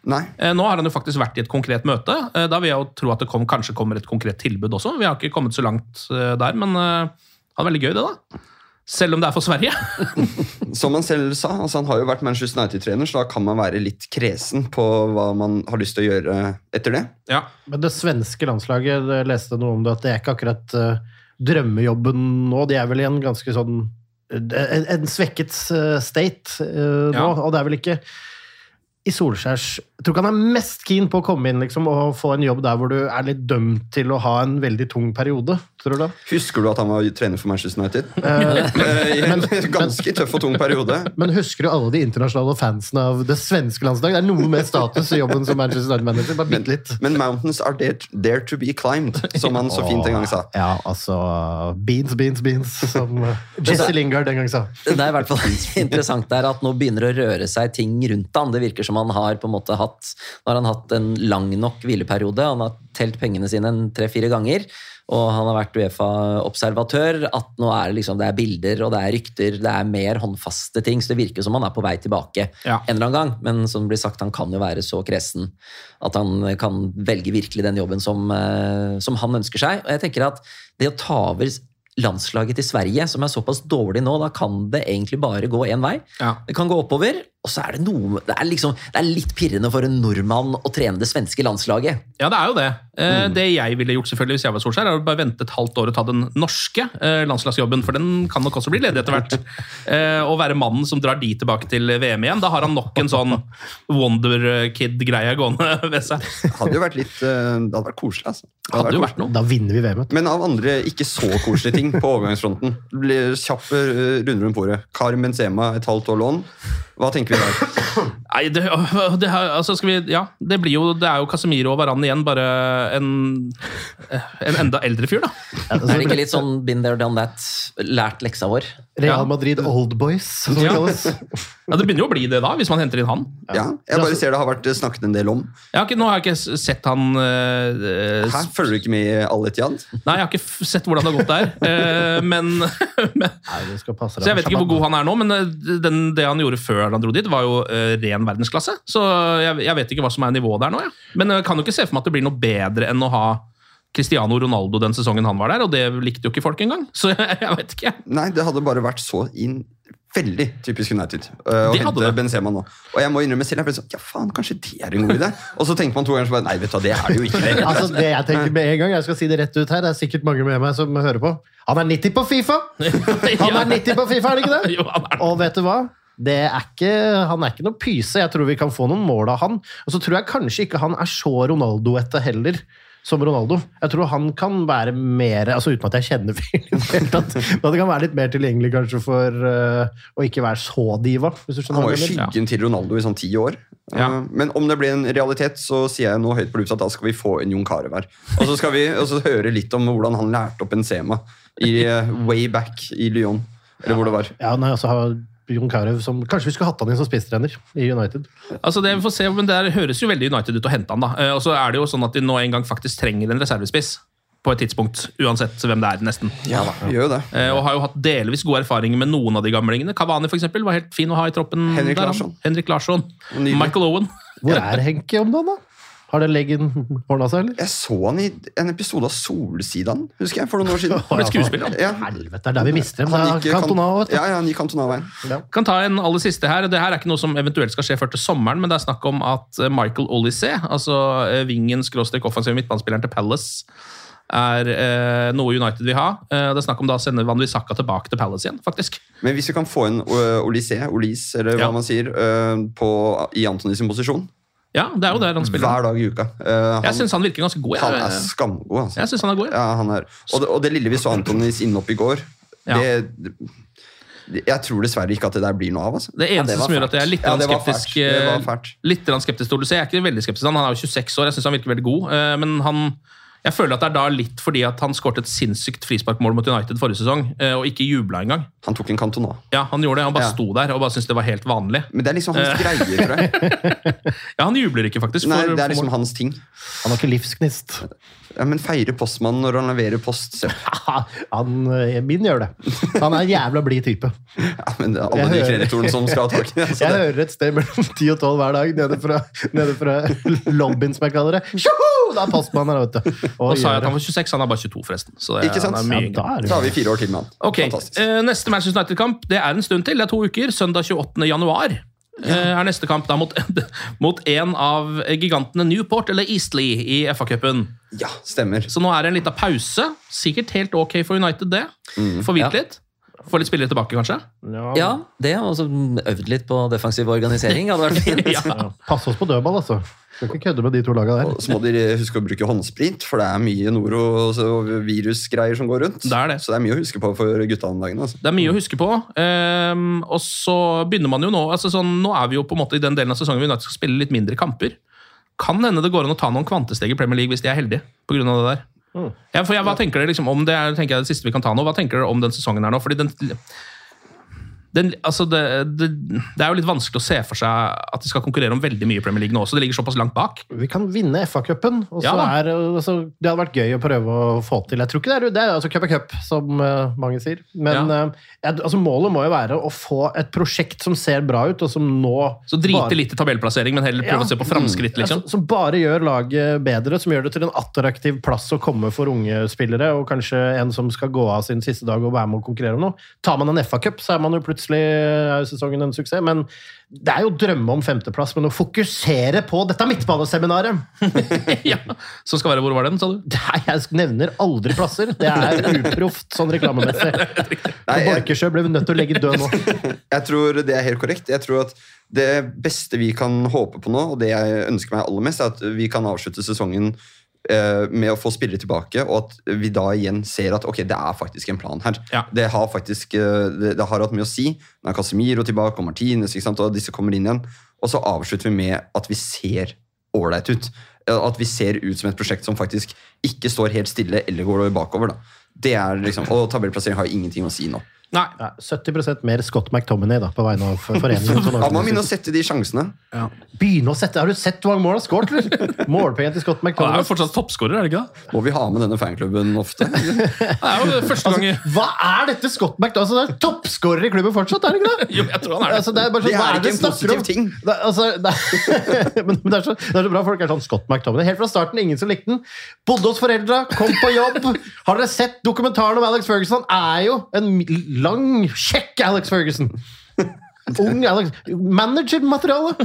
Nei. Eh, nå har han jo faktisk vært i et konkret møte. Eh, da vil jeg jo tro at det kom, kanskje kommer et konkret tilbud også. Vi har ikke kommet så langt eh, der, men det var veldig gøy, det, da. Selv om det er for Sverige. (laughs) Som han selv sa, altså han har jo vært Manchester United-trener, så da kan man være litt kresen på hva man har lyst til å gjøre etter det. Ja. Men det svenske landslaget, jeg leste noe om det, at det er ikke akkurat drømmejobben nå. De er vel i en ganske sånn En, en svekket state nå, Ja. og det er vel ikke i Solskjærs Jeg tror ikke han er mest keen på å komme inn liksom, og få en jobb der hvor du er litt dømt til å ha en veldig tung periode. Tror du det? Husker du at han var trener for Manchester United? (laughs) Eh, Eh, I en (laughs) ganske tøff og tung periode. (laughs) Men husker du alle de internasjonale fansene av det svenske landslaget? Det er noe med status i jobben som Manchester United-manager. Bare bitte litt. Men mountains are there, there to be climbed, som han så fint en gang sa. Ja, altså Beans, beans, beans, som eh, Jesse Lingard en gang sa. Det er i hvert fall interessant der at nå begynner å røre seg ting rundt han. Det virker som han har på en måte hatt Nå har han hatt en lang nok hvileperiode. Han har telt pengene sine en tre-fire ganger. Og han har vært Uefa-observatør. At nå er det liksom, det er bilder og det er rykter, det er mer håndfaste ting. Så det virker som han er på vei tilbake Ja. en eller annen gang. Men som det blir sagt, han kan jo være så kresen at han kan velge virkelig den jobben som, eh, som han ønsker seg. Og jeg tenker at det å ta over landslaget til Sverige, som er såpass dårlig nå, da kan det egentlig bare gå én vei. Ja. Det kan gå oppover, og så er det noe Det er, liksom, det er litt pirrende for en nordmann å trene det svenske landslaget. Ja, det er jo det. Eh, Mm. Det jeg ville gjort selvfølgelig hvis jeg var Solskjær, er å bare vente et halvt år og ta den norske eh, landslagsjobben, for den kan nok også bli ledig etter hvert. (laughs) Eh, og være mannen som drar de tilbake til VM igjen. Da har han nok en sånn Wonderkid-greie gående (laughs) ved seg. Hadde jo vært litt, eh, det hadde vært koselig, altså. Det Hadde jo vært vært noe. Da vinner vi VM-et. Men av andre ikke så koselige ting på overgangsfronten. Det blir kjappe eh, runder rundt bordet. Carmen Sema, et halvt år lån. Hva tenker vi der? (coughs) Nei, det, (laughs) det, altså skal vi, ja, det, blir jo, det er jo Casemiro og Varan igjen, bare en, en enda eldre fyr, da. Er det ikke litt sånn been there, done that? Lært leksa vår? Real Madrid Old Boys, som det Ja. kalles. (laughs) Ja, Det begynner jo å bli det, da, hvis man henter inn han. Ja, jeg bare ser det har vært snakket en del om. Jeg har ikke, nå har jeg ikke sett han uh, Her følger du ikke med i Al Etiad? Nei, jeg har ikke f- sett hvordan det har gått der. Uh, (laughs) men, men Nei, du skal passe deg Så jeg vet ikke hvor god han er nå, men den, det han gjorde før han dro dit, var jo uh, ren verdensklasse. Så jeg, jeg vet ikke hva som er nivået der nå. Ja. Men jeg kan jo ikke se for meg at det blir noe bedre enn å ha Cristiano Ronaldo den sesongen han var der, og det likte jo ikke folk engang. (laughs) Så jeg, jeg vet ikke. Nei, det hadde bare vært så inn Veldig typisk United uh, å hente. Benzema nå. Og jeg må innrømme selv, jeg ble sånn, ja faen, kanskje det er en god idé? Og så tenker man to ganger så bare, nei, vet du hva, det er det jo ikke lenger. (laughs) Altså, det jeg tenker med en gang, jeg skal si det rett ut her, det er sikkert mange med meg som hører på. Han er 90 på Fifa! (laughs) Han er 90 på Fifa, er det ikke det? Det. Og vet du hva? Det er ikke, han er ikke noe pyse. Jeg tror vi kan få noen mål av han. Og så tror jeg kanskje ikke han er så Ronaldo-ete heller. Som Ronaldo. Jeg tror han kan være mer altså Uten at jeg kjenner fyren i det. (laughs) Men at det kan være litt mer tilgjengelig kanskje for uh, å ikke være så diva. Hvis du Han var jo skyggen til Ronaldo i sånn ti år. Ja. Eh, Men om det blir en realitet, så sier jeg nå høyt på lufta at da skal vi få en Jon Carew her. Og så skal vi også høre litt om hvordan han lærte opp Benzema i uh, way back i Lyon. Eller hvor det var. Ja, nei, altså har Jon Carew som Kanskje vi skulle hatt han inn som spisstrener i United. Altså det vi får se, men Det høres jo veldig United ut å hente han. da. Eh, Og så er det jo sånn at de nå en gang faktisk trenger en reservespiss. På et tidspunkt, uansett hvem det er, nesten. Ja da, vi gjør jo det. Eh, Og har jo hatt delvis gode erfaringer med noen av de gamlingene. Kavani for eksempel, var helt fin å ha i troppen. Henrik. Larsson. Henrik Larsson. Michael Owen. Hvor er Henke om dagen, da? Har den leggen ordna seg, eller? Jeg så han i en episode av Solsidan, husker jeg, for noen år siden. (laughs) Han ble skuespiller. Ja. Helvete, det er der vi mister dem. Han gikk Cantona-veien. Ja, ja, han gikk Cantona-veien. Kan ta en aller siste her. Det her er ikke noe som eventuelt skal skje før til sommeren, men det er snakk om at eh, Michael Olysee, altså eh, vingen skråstrek offensiv midtbanespilleren til Palace, er eh, noe United vil ha. Eh, det er snakk om da å sende Van Bissaka tilbake til Palace igjen, faktisk. Men hvis vi kan få inn uh, Olys, Olis, eller hva Ja. man sier, uh, på, i Antonys sin posisjon Ja, det er jo der han spiller. hver dag i uka Uh, Jeg syns han virker ganske god. han er skamgod, altså. jeg synes han er god, ja. Ja, han er. Og, det, og det lille vi så Antonis innopp i går, Ja. det, det Jeg tror dessverre ikke at det der blir noe av. altså. Det eneste var som gjør at jeg er litt Ja, skeptisk eh. Litt skeptisk til Olysée. Jeg er ikke veldig skeptisk til han. Han er jo 26 år, jeg syns han virker veldig god. Uh, Men han jeg føler at det er da litt fordi at han skåret et sinnssykt frisparkmål mot United forrige sesong, eh, og ikke jubla engang. Han tok en kantona. Ja, han gjorde det. Han bare Ja. sto der og bare syntes det var helt vanlig. Men det er liksom hans greie, tror jeg. (laughs) Ja, han jubler ikke, faktisk. Nei, for- Det er liksom mål. hans ting. Han har ikke livsgnist. Ja, Men feire postmannen når han leverer post. (laughs) Han, eh, min gjør det. Han er en jævla blid type. (laughs) Ja, men det er alle Jeg de hører- kreditorene som skal ha tak i det. Jeg det. hører et sted mellom 10 og 12 hver dag nede fra, nede fra lobbyen, som jeg kaller det. Tjoho! Det er postmannen her, vet du. Nå sa jeg at han var 26, han er bare 22, forresten. Så det, Ikke sant? er mye Ja, da er Så har vi fire år til med han. Okay. Eh, Neste Manchester United-kamp det er en stund til. Det er to uker. Søndag 28. januar eh, er neste kamp da mot, (laughs) mot en av gigantene Newport eller Eastleigh i FA-cupen. Ja, stemmer. Så nå er det en liten pause. Sikkert helt ok for United, det. Få hvilt Ja. litt. Få litt spillere tilbake, kanskje. Ja. Ja, det, og så øvd litt på defensiv organisering hadde vært (laughs) fint. Ja. Ja, Pass oss på dødball, altså. Skal ikke kødde med de to laga der. Og så må de huske å bruke håndsprit, for det er mye noro- og virusgreier som går rundt. Det er det. Så det er mye å huske på for gutta om dagen. Altså. Det er mye å huske på. Um, og så begynner man jo nå altså sånn, Nå er vi jo på en måte i den delen av sesongen vi skal spille litt mindre kamper. Kan hende det går an å ta noen kvantesteg i Premier League hvis de er heldige. På grunn av det der. Ja, for jeg, hva tenker dere liksom om det, er, tenker jeg det siste vi kan ta nå, hva tenker dere om den sesongen her nå? Fordi den, den, altså det, det, det er jo litt vanskelig å se for seg at de skal konkurrere om veldig mye i Premier League nå også. Det ligger såpass langt bak. Vi kan vinne FA-cupen. Ja altså, Det hadde vært gøy å prøve å få til. Jeg tror ikke det er, det er altså cup er cup, som uh, mange sier. Men Ja. uh, altså, målet må jo være å få et prosjekt som ser bra ut, og som nå Så drite bare- litt i tabellplassering, men heller prøve Ja. å se på framskritt, liksom. Ja, som, bare gjør laget bedre, som gjør det til en attraktiv plass å komme for unge spillere, og kanskje en som skal gå av sin siste dag og være med å konkurrere om noe. Tar man en FA-cup, så er man jo plutselig er jo sesongen en suksess. Men det er jo drømme om femteplass, men å fokusere på dette midtbaneseminaret (laughs) ja. Som skal være Hvor var den, sa du? Nei, Jeg nevner aldri plasser. Det er (laughs) uproft sånn reklamemessig. (laughs) Borkersjø ble vi nødt til å legge død nå. Jeg tror det er helt korrekt. Jeg tror at Det beste vi kan håpe på nå, og det jeg ønsker meg aller mest, er at vi kan avslutte sesongen med å få spillere tilbake, og at vi da igjen ser at ok, det er faktisk en plan her. Ja. Det har faktisk eh, det, det har hatt mye å si. Nå er Casemiro tilbake, og Martinez, ikke sant? og disse kommer inn igjen. Og så avslutter vi med at vi ser ålreit ut. Eh, At vi ser ut som et prosjekt som faktisk ikke står helt stille eller går bakover. da. Det er liksom, Og tabellplassering har ingenting å si nå. Nei. Ja, 70% mer Scott McTominay da, på vegne av foreningen. (laughs) Han Ja, Man begynner å sette de sjansene. Begynne å sette, Har du sett hvor mange mål han har skåret? eller? Målpengen til Scott McTominay. Han er jo fortsatt toppskårer, er det ikke det? Må vi ha med denne fanklubben ofte? (laughs) Det er jo første gang i Hva er dette Scott McTominay? Altså, det er toppskårer i klubben fortsatt, er det ikke det? Jo, jeg tror han er det. Altså, det er bare sånn, Det er hva er det ikke en om? positiv ting. Det, altså, det, er, (laughs) men det, er så, det er så bra folk er sånn Scott McTominay. Helt fra starten, ingen som likte den. Bodde hos foreldra, kom på jobb. Har dere sett dokumentaren om Alex Ferguson? Han er jo en lang, kjekk Alex Ferguson. Ung Alex. Managermateriale!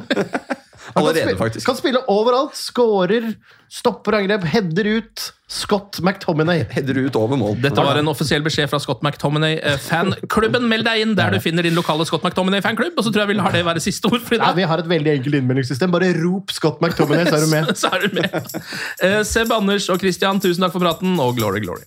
Allerede, spille- faktisk. Kan spille overalt. Skårer, stopper angrep, header ut. Scott McTominay. Header ut over mål. Dette var en offisiell beskjed fra Scott McTominay. Eh, Fanklubben, meld deg inn der du finner din lokale Scott McTominay-fanklubb. Og så tror jeg vi lar det være siste ord for i Ja, vi har et veldig enkelt innmeldingssystem. Bare rop Scott McTominay, så er du med. (laughs) Så er du med. Eh, Seb Anders og Christian, tusen takk for praten, og glory, glory.